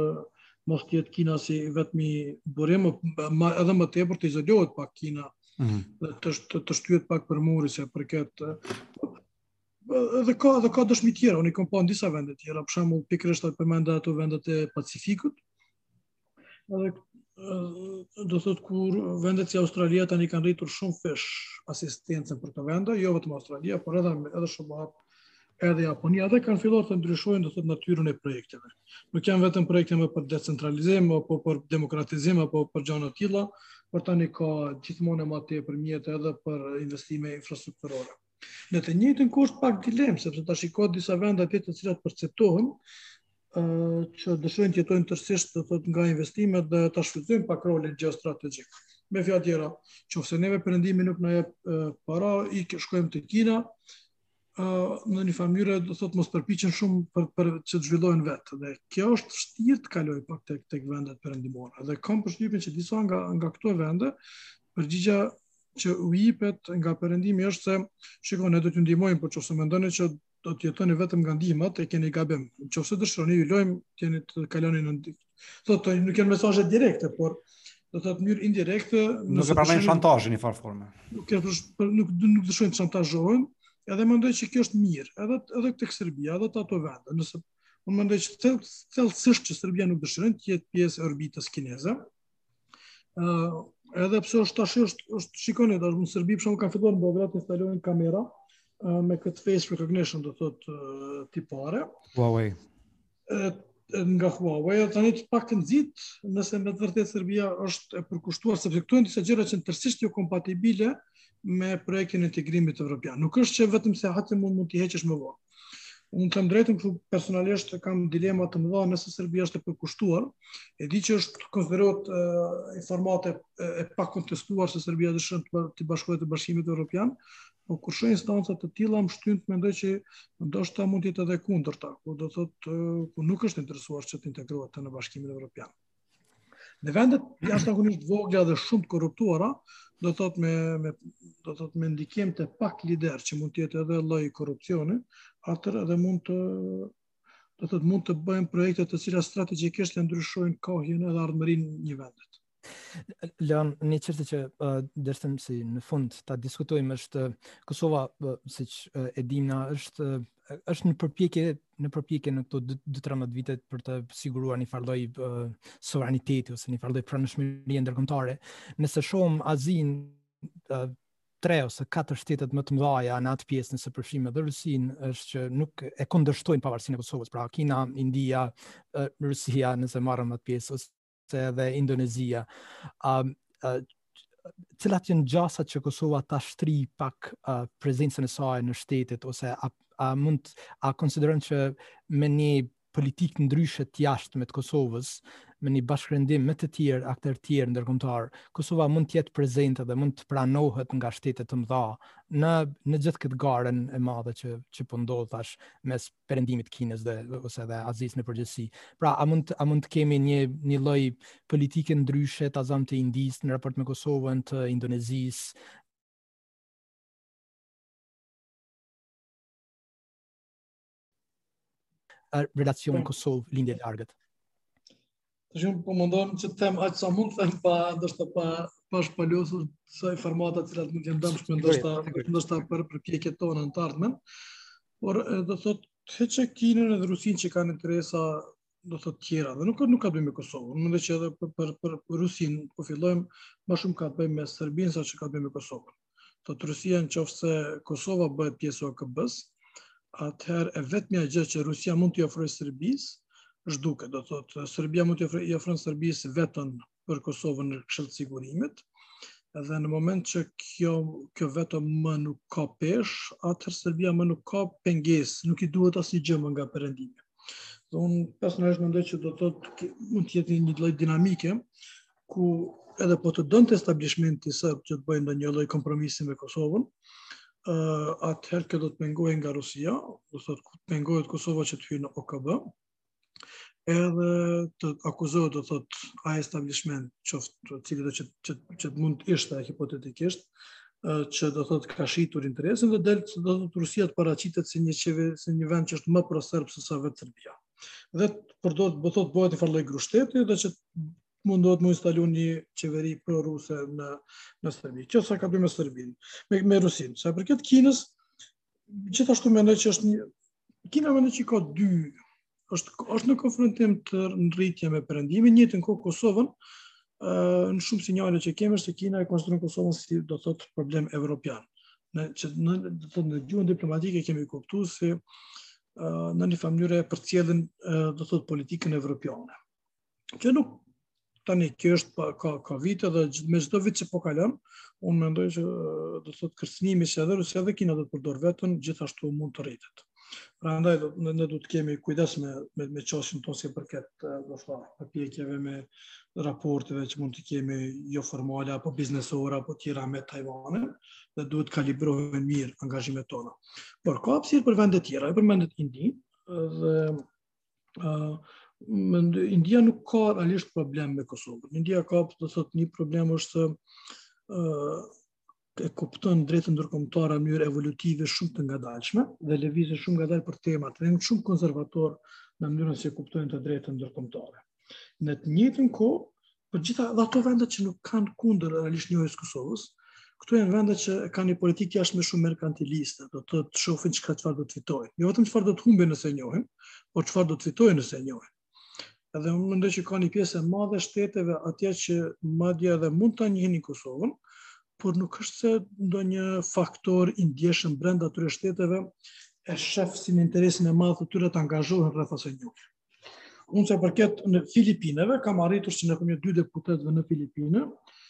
mos të jetë Kina si i vetmi burim, ma, edhe më tepër të izolohet pak Kina. Mm -hmm. të, të, të shtyhet pak për muri sa i përket dhe ka dhe ka dëshmi tjera, unë i kam pa në disa vende tjera, për shembull pikërisht ato që përmenda ato vendet e Pacifikut. Edhe do thot kur vendet si Australia tani kanë rritur shumëfish asistencën për ato vende, jo vetëm Australia, por edhe edhe shumë edhe Japonia dhe kanë filluar të ndryshojnë do thot natyrën e projekteve. Nuk janë vetëm projekte më për decentralizim apo për demokratizim apo për gjëra të tilla, por tani ka gjithmonë më tepër mjete edhe për investime infrastrukturore. Në të njëjtën kohë është pak dilemë, sepse tash i ka disa vende atje të cilat perceptohen ë që dëshojnë të jetojnë tërësisht do thotë nga investimet dhe të shfrytëzojnë pak rolin gjeostrategjik. Me fjalë tjera, nëse neve perëndimi nuk na jep para, i shkojmë te Kina, në njëfarë mënyre do thotë mos përpiqen shumë për për që të zhvillohen vetë dhe kjo është vështirë të kalojë pak tek tek vendet perëndimore dhe kam përshtypjen që disa nga nga këto vende përgjigja që u jipet nga perëndimi është se shikoni ne do t'ju ndihmojmë por qoftë se mendoni që do të jetoni vetëm nga ndihmat e keni gabim. Nëse dëshironi ju lojmë keni të kaloni në ndihmë. Do thotë nuk janë mesazhe direkte, por do të thotë në mënyrë indirekte, nuk e pranojnë shantazhin në njëfarë forme. Nuk e nuk nuk dëshojnë të shantazhohen, edhe mendoj që kjo është mirë, edhe edhe tek Serbia, edhe ato vende, nëse unë mendoj që thellësisht që Serbia nuk dëshiron të jetë pjesë e orbitës kineze, edhe pse është tash është është shikoni tash në Serbi për shembull kanë filluar në Beograd të instalojnë kamera uh, me këtë face recognition do thot uh, tipare. Huawei. Uh, nga Huawei ato tani të paktën nxit nëse me të vërtetë Serbia është e përkushtuar sepse këtu janë disa gjëra që janë tërësisht jo kompatibile me projektin e integrimit evropian. Nuk është që vetëm se hatë mund mund të heqësh më vonë. Unë të them të drejtën këtu personalisht kam dilema të mëdha nëse Serbia është e përkushtuar. E di që është konsiderohet informatë e, e pakontestuar se Serbia dëshiron të, t'i bashkohet Bashkimit Evropian, por kur shoh instanca të tilla më shtyn të mendoj që ndoshta mund të jetë edhe kundërta, ku do thotë ku nuk është interesuar që të integrohet në Bashkimin Evropian. Në vendet jashtëzakonisht të vogla dhe shumë të korruptuara, do thot me, me do thot me ndikim të pak lider që mund të jetë edhe lloj korrupsioni, atër edhe mund të do thot mund të bëhen projekte të cilat strategjikisht e ndryshojnë kahjen edhe ardhmërinë e një vendi. Leon, një çështje që uh, deshtëm si në fund ta diskutojmë është Kosova, uh, siç uh, e dimë, është, uh, është një përpjekje në përpjekje në këto 12-13 vite për të siguruar njëfarë lloj uh, sovraniteti ose njëfarë lloj pranueshmërie ndërkombëtare. Nëse shohim Azinë uh, tre ose katër shtetet më të mëdhaja në atë pjesë nëse përfshijmë edhe Rusinë është që nuk e kundërshtojnë pavarësinë e Kosovës, pra Kina, India, Rusia nëse marrim atë pjesë ose se edhe Indonezia. Um, uh, cilat janë gjasat që Kosova ta shtrijë pak uh, prezencën e saj në shtetet ose a, a mund a konsideron që me një politikë ndryshe të jashtme të Kosovës me një bashkërendim me të tjerë akterë tjerë ndërkombëtarë, Kosova mund të jetë prezente dhe mund të pranohet nga shtete të mëdha në në gjithë këtë garën e madhe që që po ndodh tash mes Perëndimit dhe Kinës dhe ose edhe Azisë në përgjithësi. Pra, a mund a mund të kemi një një lloj politike ndryshe ta zëmë të Indisë në raport me Kosovën, të Indonezisë, relacioni po, Kosovë Lindje e Largët? Të shumë po mundohem që të them aq sa mund të them pa ndoshta pa pa shpalosur disa informata të cilat mund të jenë të dëmshme ndoshta ndoshta për përpjekjet tona në të ardhmen. Por do të thotë hiqe Kinën dhe Rusinë që kanë interesa do të thotë tjera dhe nuk nuk ka të bëjë me Kosovën, mund të që edhe për për për, për Rusinë po fillojmë ma shumë ka të bëjë me Serbinë sa që ka të bëjë me Kosovën. thotë Rusia në qoftë se Kosova bëhet pjesë e OKB-së, atëherë e vetmja gjë që Rusia mund t'i ofrojë Serbisë, është duke, do të thotë Serbia mund t'i ofrojë Serbisë veton për Kosovën në Këshill të Sigurimit, dhe në moment që kjo, kjo veto më nuk ka peshë, atër Serbia më nuk ka pengesë, nuk i duhet asnjë gjë më nga Perëndimi. Dhe unë personalisht mendoj që do të thotë mund të jetë një lloj dinamike, ku edhe po të donte establishmenti serb që të bëjë ndonjë lloj kompromisi me Kosovën, ë uh, atëherë kjo do të pengohej nga Rusia, do të thotë ku pengohet Kosova që të hyjë në OKB. Edhe të akuzohet do të thotë ai establishment qoftë cilido që që që të mund të ishte hipotetikisht që do thotë ka shitur interesin dhe del do thotë Rusia të paraqitet si një qeve, si një vend që është më pro serb se sa vetë Serbia. Dhe pra do thotë bëhet një farë lloj grushteti dhe që mundohet me instalu një qeveri pro-ruse në, në Serbi. Kjo sa ka të bëjë me Serbinë, me, me Rusinë. Sa i përket Kinës, gjithashtu mendoj që është një... Kina me që ka dy... është, është në konfrontim në rritje me perëndimin, në të njëjtën kohë Kosovën, në shumë sinjale që kemi është se Kina e konsideron Kosovën si do të thotë problem evropian. Në që në do të thotë në gjuhën diplomatike kemi kuptuar se në një farë mënyre e përcjellin do të thotë politikën evropiane. që nuk tani kjo është pa, ka ka vite dhe me çdo vit që po kalon, unë mendoj që do të thotë kërcënimi se edhe Rusia dhe Kina do të përdorin veton, gjithashtu mund të rritet. Prandaj do ne, ne duhet të kemi kujdes me me me çështjen tonë sa i përket do të thotë përpjekjeve me raporteve që mund të kemi jo formale apo biznesore apo tjera me Tajvanin dhe duhet të kalibrohen mirë angazhimet tona. Por ka hapësirë për vende tjera, për vendet Indinë dhe India nuk ka realisht problem me Kosovën. India ka, të thot, një problem është se e kupton të drejtën ndërkombëtare në mënyrë evolutive shumë të ngadalshme dhe lëvizin shumë ngadalë për temat dhe janë shumë konservatorë në mënyrën si e kuptojnë të drejtën ndërkombëtare. Në të njëjtën kohë, për gjitha edhe ato vende që nuk janë kundër realisht njohjes së Kosovës, këto janë vende që kanë një politikë të jashtme shumë merkantiliste, do të thotë shofin çka çfarë do të fitojnë. Jo vetëm çfarë do të humbin nëse e njohin, por çfarë do të fitojnë nëse e njohin. Edhe unë mendoj që ka një pjesë e madhe e shteteve atje që madje edhe mund të njihnin Kosovën, por nuk është se ndonjë faktor i ndjeshëm brenda atyre shteteve e shef si në interesin e madh të tyre të angazhohen rreth asaj njohjeje. Unë sa i përket Filipineve, kam arritur që nëpërmjet dy deputetëve në Filipine,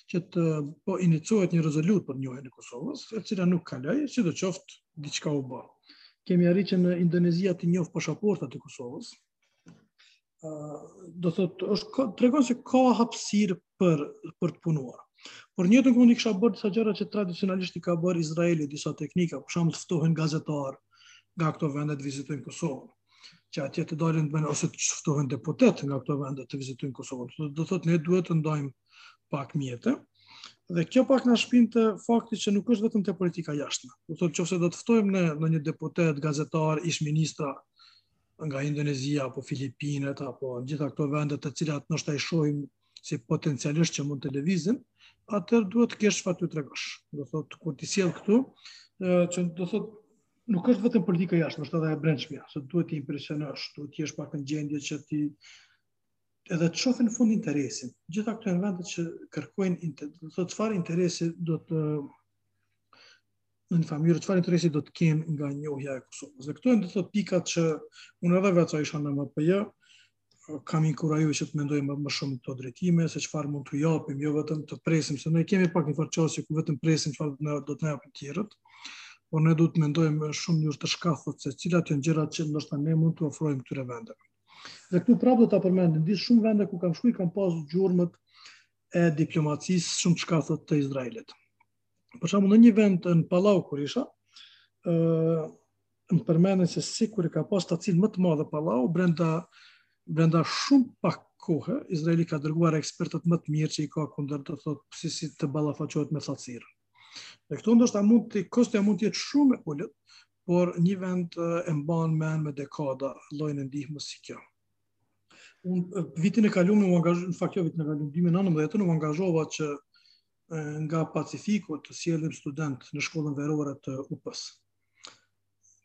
që të po inicohet një rezolutë për njohjen e Kosovës, e cila nuk kaloi, sidoqoftë diçka u ba. Kemi arri që Indonezia të njohë pashaportat e Kosovës, do thot është tregon se ka hapësirë për për të punuar. Por njëkohësisht i kisha bërë disa gjëra që tradicionalisht i ka bërë Izraeli disa teknika, për shembull të ftohen gazetarë nga këto vende të vizitojnë Kosovën. që atje të dalin të bënë ose të ftohen deputetë nga këto vende të vizitojnë Kosovën. Do të thotë ne duhet të ndajmë pak mjete. Dhe kjo pak na shpie te fakti që nuk është vetëm te politika e jashtme. Do thotë nëse do të ftojmë ne ndonjë deputet, gazetar, ish ministra nga Indonezia apo Filipinet apo gjithë këto vende të cilat ndoshta i shohim si potencialisht që mund të lëvizin, atëherë duhet të kesh çfarë të tregosh. Do thotë kur ti sjell këtu, që do thotë nuk është vetëm politika e jashtme, është edhe e brendshmja, se duhet të impresionosh, duhet të jesh pak në gjendje që t'i edhe të shohin në fund interesin. Gjithë këto janë vende që kërkojnë inter... do thotë çfarë interesi do të në njëfarë mënyre çfarë interesi do të kenë nga njohja e Kosovës. Dhe këto janë do të thotë pikat që unë edhe vetë sa isha në MPJ, kam inkuraju që të mendojmë më, më shumë në këto drejtime, se çfarë mund të japim, jo vetëm të presim, se ne kemi pak një farë qasje ku vetëm presim çfarë do të na japin tjerët, por ne duhet të mendojmë shumë në mënyrë të shkathët se cilat janë gjërat që ndoshta ne mund t'u ofrojmë këtyre vendeve. Dhe këtu prap do ta përmend, në shumë vende ku kam shku, kam pa gjurmët e diplomacisë shumë të shkathët të Izraelit. Për shembull në një vend në Palau, kur isha, më përmendën se si kur e ka pas thatësirën më të madhe Palau brenda brenda shumë pak kohë Izraeli ka dërguar ekspertët më të mirë që i ka kundër do thotë si si të ballafaqohet me thatësirë. Dhe këto ndoshta mund të kosto mund të jetë shumë e ulët, por një vend e mban me me dekada llojin e ndihmës si kjo. Unë vitin e kaluar u angazhova në fakt jo vitin e kaluar 2019 u angazhova që nga Pacifiku të sjellim studentë në shkollën verore të UP-së.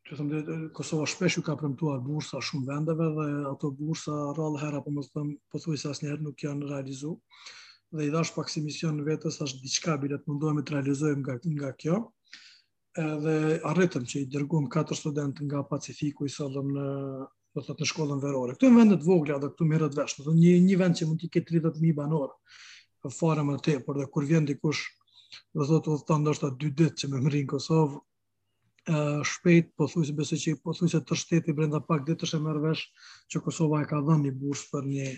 Që do me thënë edhe Kosova shpesh ju ka premtuar bursa shumë vendeve dhe ato bursa rrallëherë, do me thënë, pothuajse asnjëherë nuk janë realizu. Dhe i dhashë pak si mision vetes, që diçka bile të mundohemi të realizojmë nga, nga kjo. Dhe arritëm që i dërguam 4 studentë nga Pacifiku i sollëm në do të thotë në shkollën verore. Këto janë vende të vogla dhe këtu merret vesh, do një një vend që mund të ketë 30000 banorë po fare më tepër dhe kur vjen dikush do të thotë udhëton ndoshta 2 ditë që me mbërri në Kosovë, ë shpejt pothuajse besoj që pothuajse tërë shteti brenda pak ditësh e merr vesh që Kosova e ka dhënë një bursë për një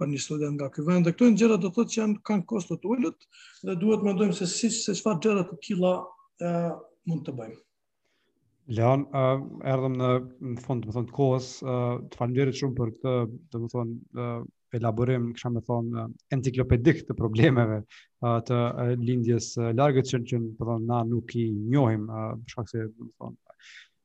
për një student nga ky vend. Këto janë gjëra do të thotë që janë kanë kosto të ulët dhe duhet të mendojmë se si se çfarë gjëra të tilla ë mund të bëjmë. Leon, uh, erdhëm në, në fund, domethënë, të kohës, uh, të faleminderit shumë për këtë, domethënë, uh, elaborim, kisha me thënë, uh, enciklopedik të problemeve uh, të uh, Lindjes së Largët që, që domethënë, na nuk i njohim, uh, shkak se, domethënë,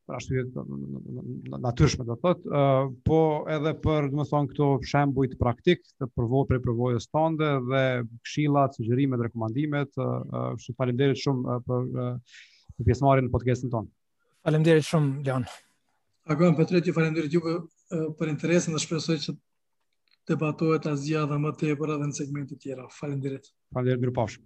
po ashtu është e natyrshme do thot, uh, po edhe për, domethënë këta shembujt praktikë të përvojë për përvojës tande dhe këshillat, sugjerimet, rekomandimet, uh, uh, shumë faleminderit shumë uh, për uh, për pjesëmarrjen në podcastin tonë. Faleminderit shumë Leon. Agon Petrit, ju faleminderit ju për interesin dhe shpresoj që debatohet kjo gjë edhe më tepër edhe në segmente të tjera. Faleminderit. Faleminderit, mirupafshim.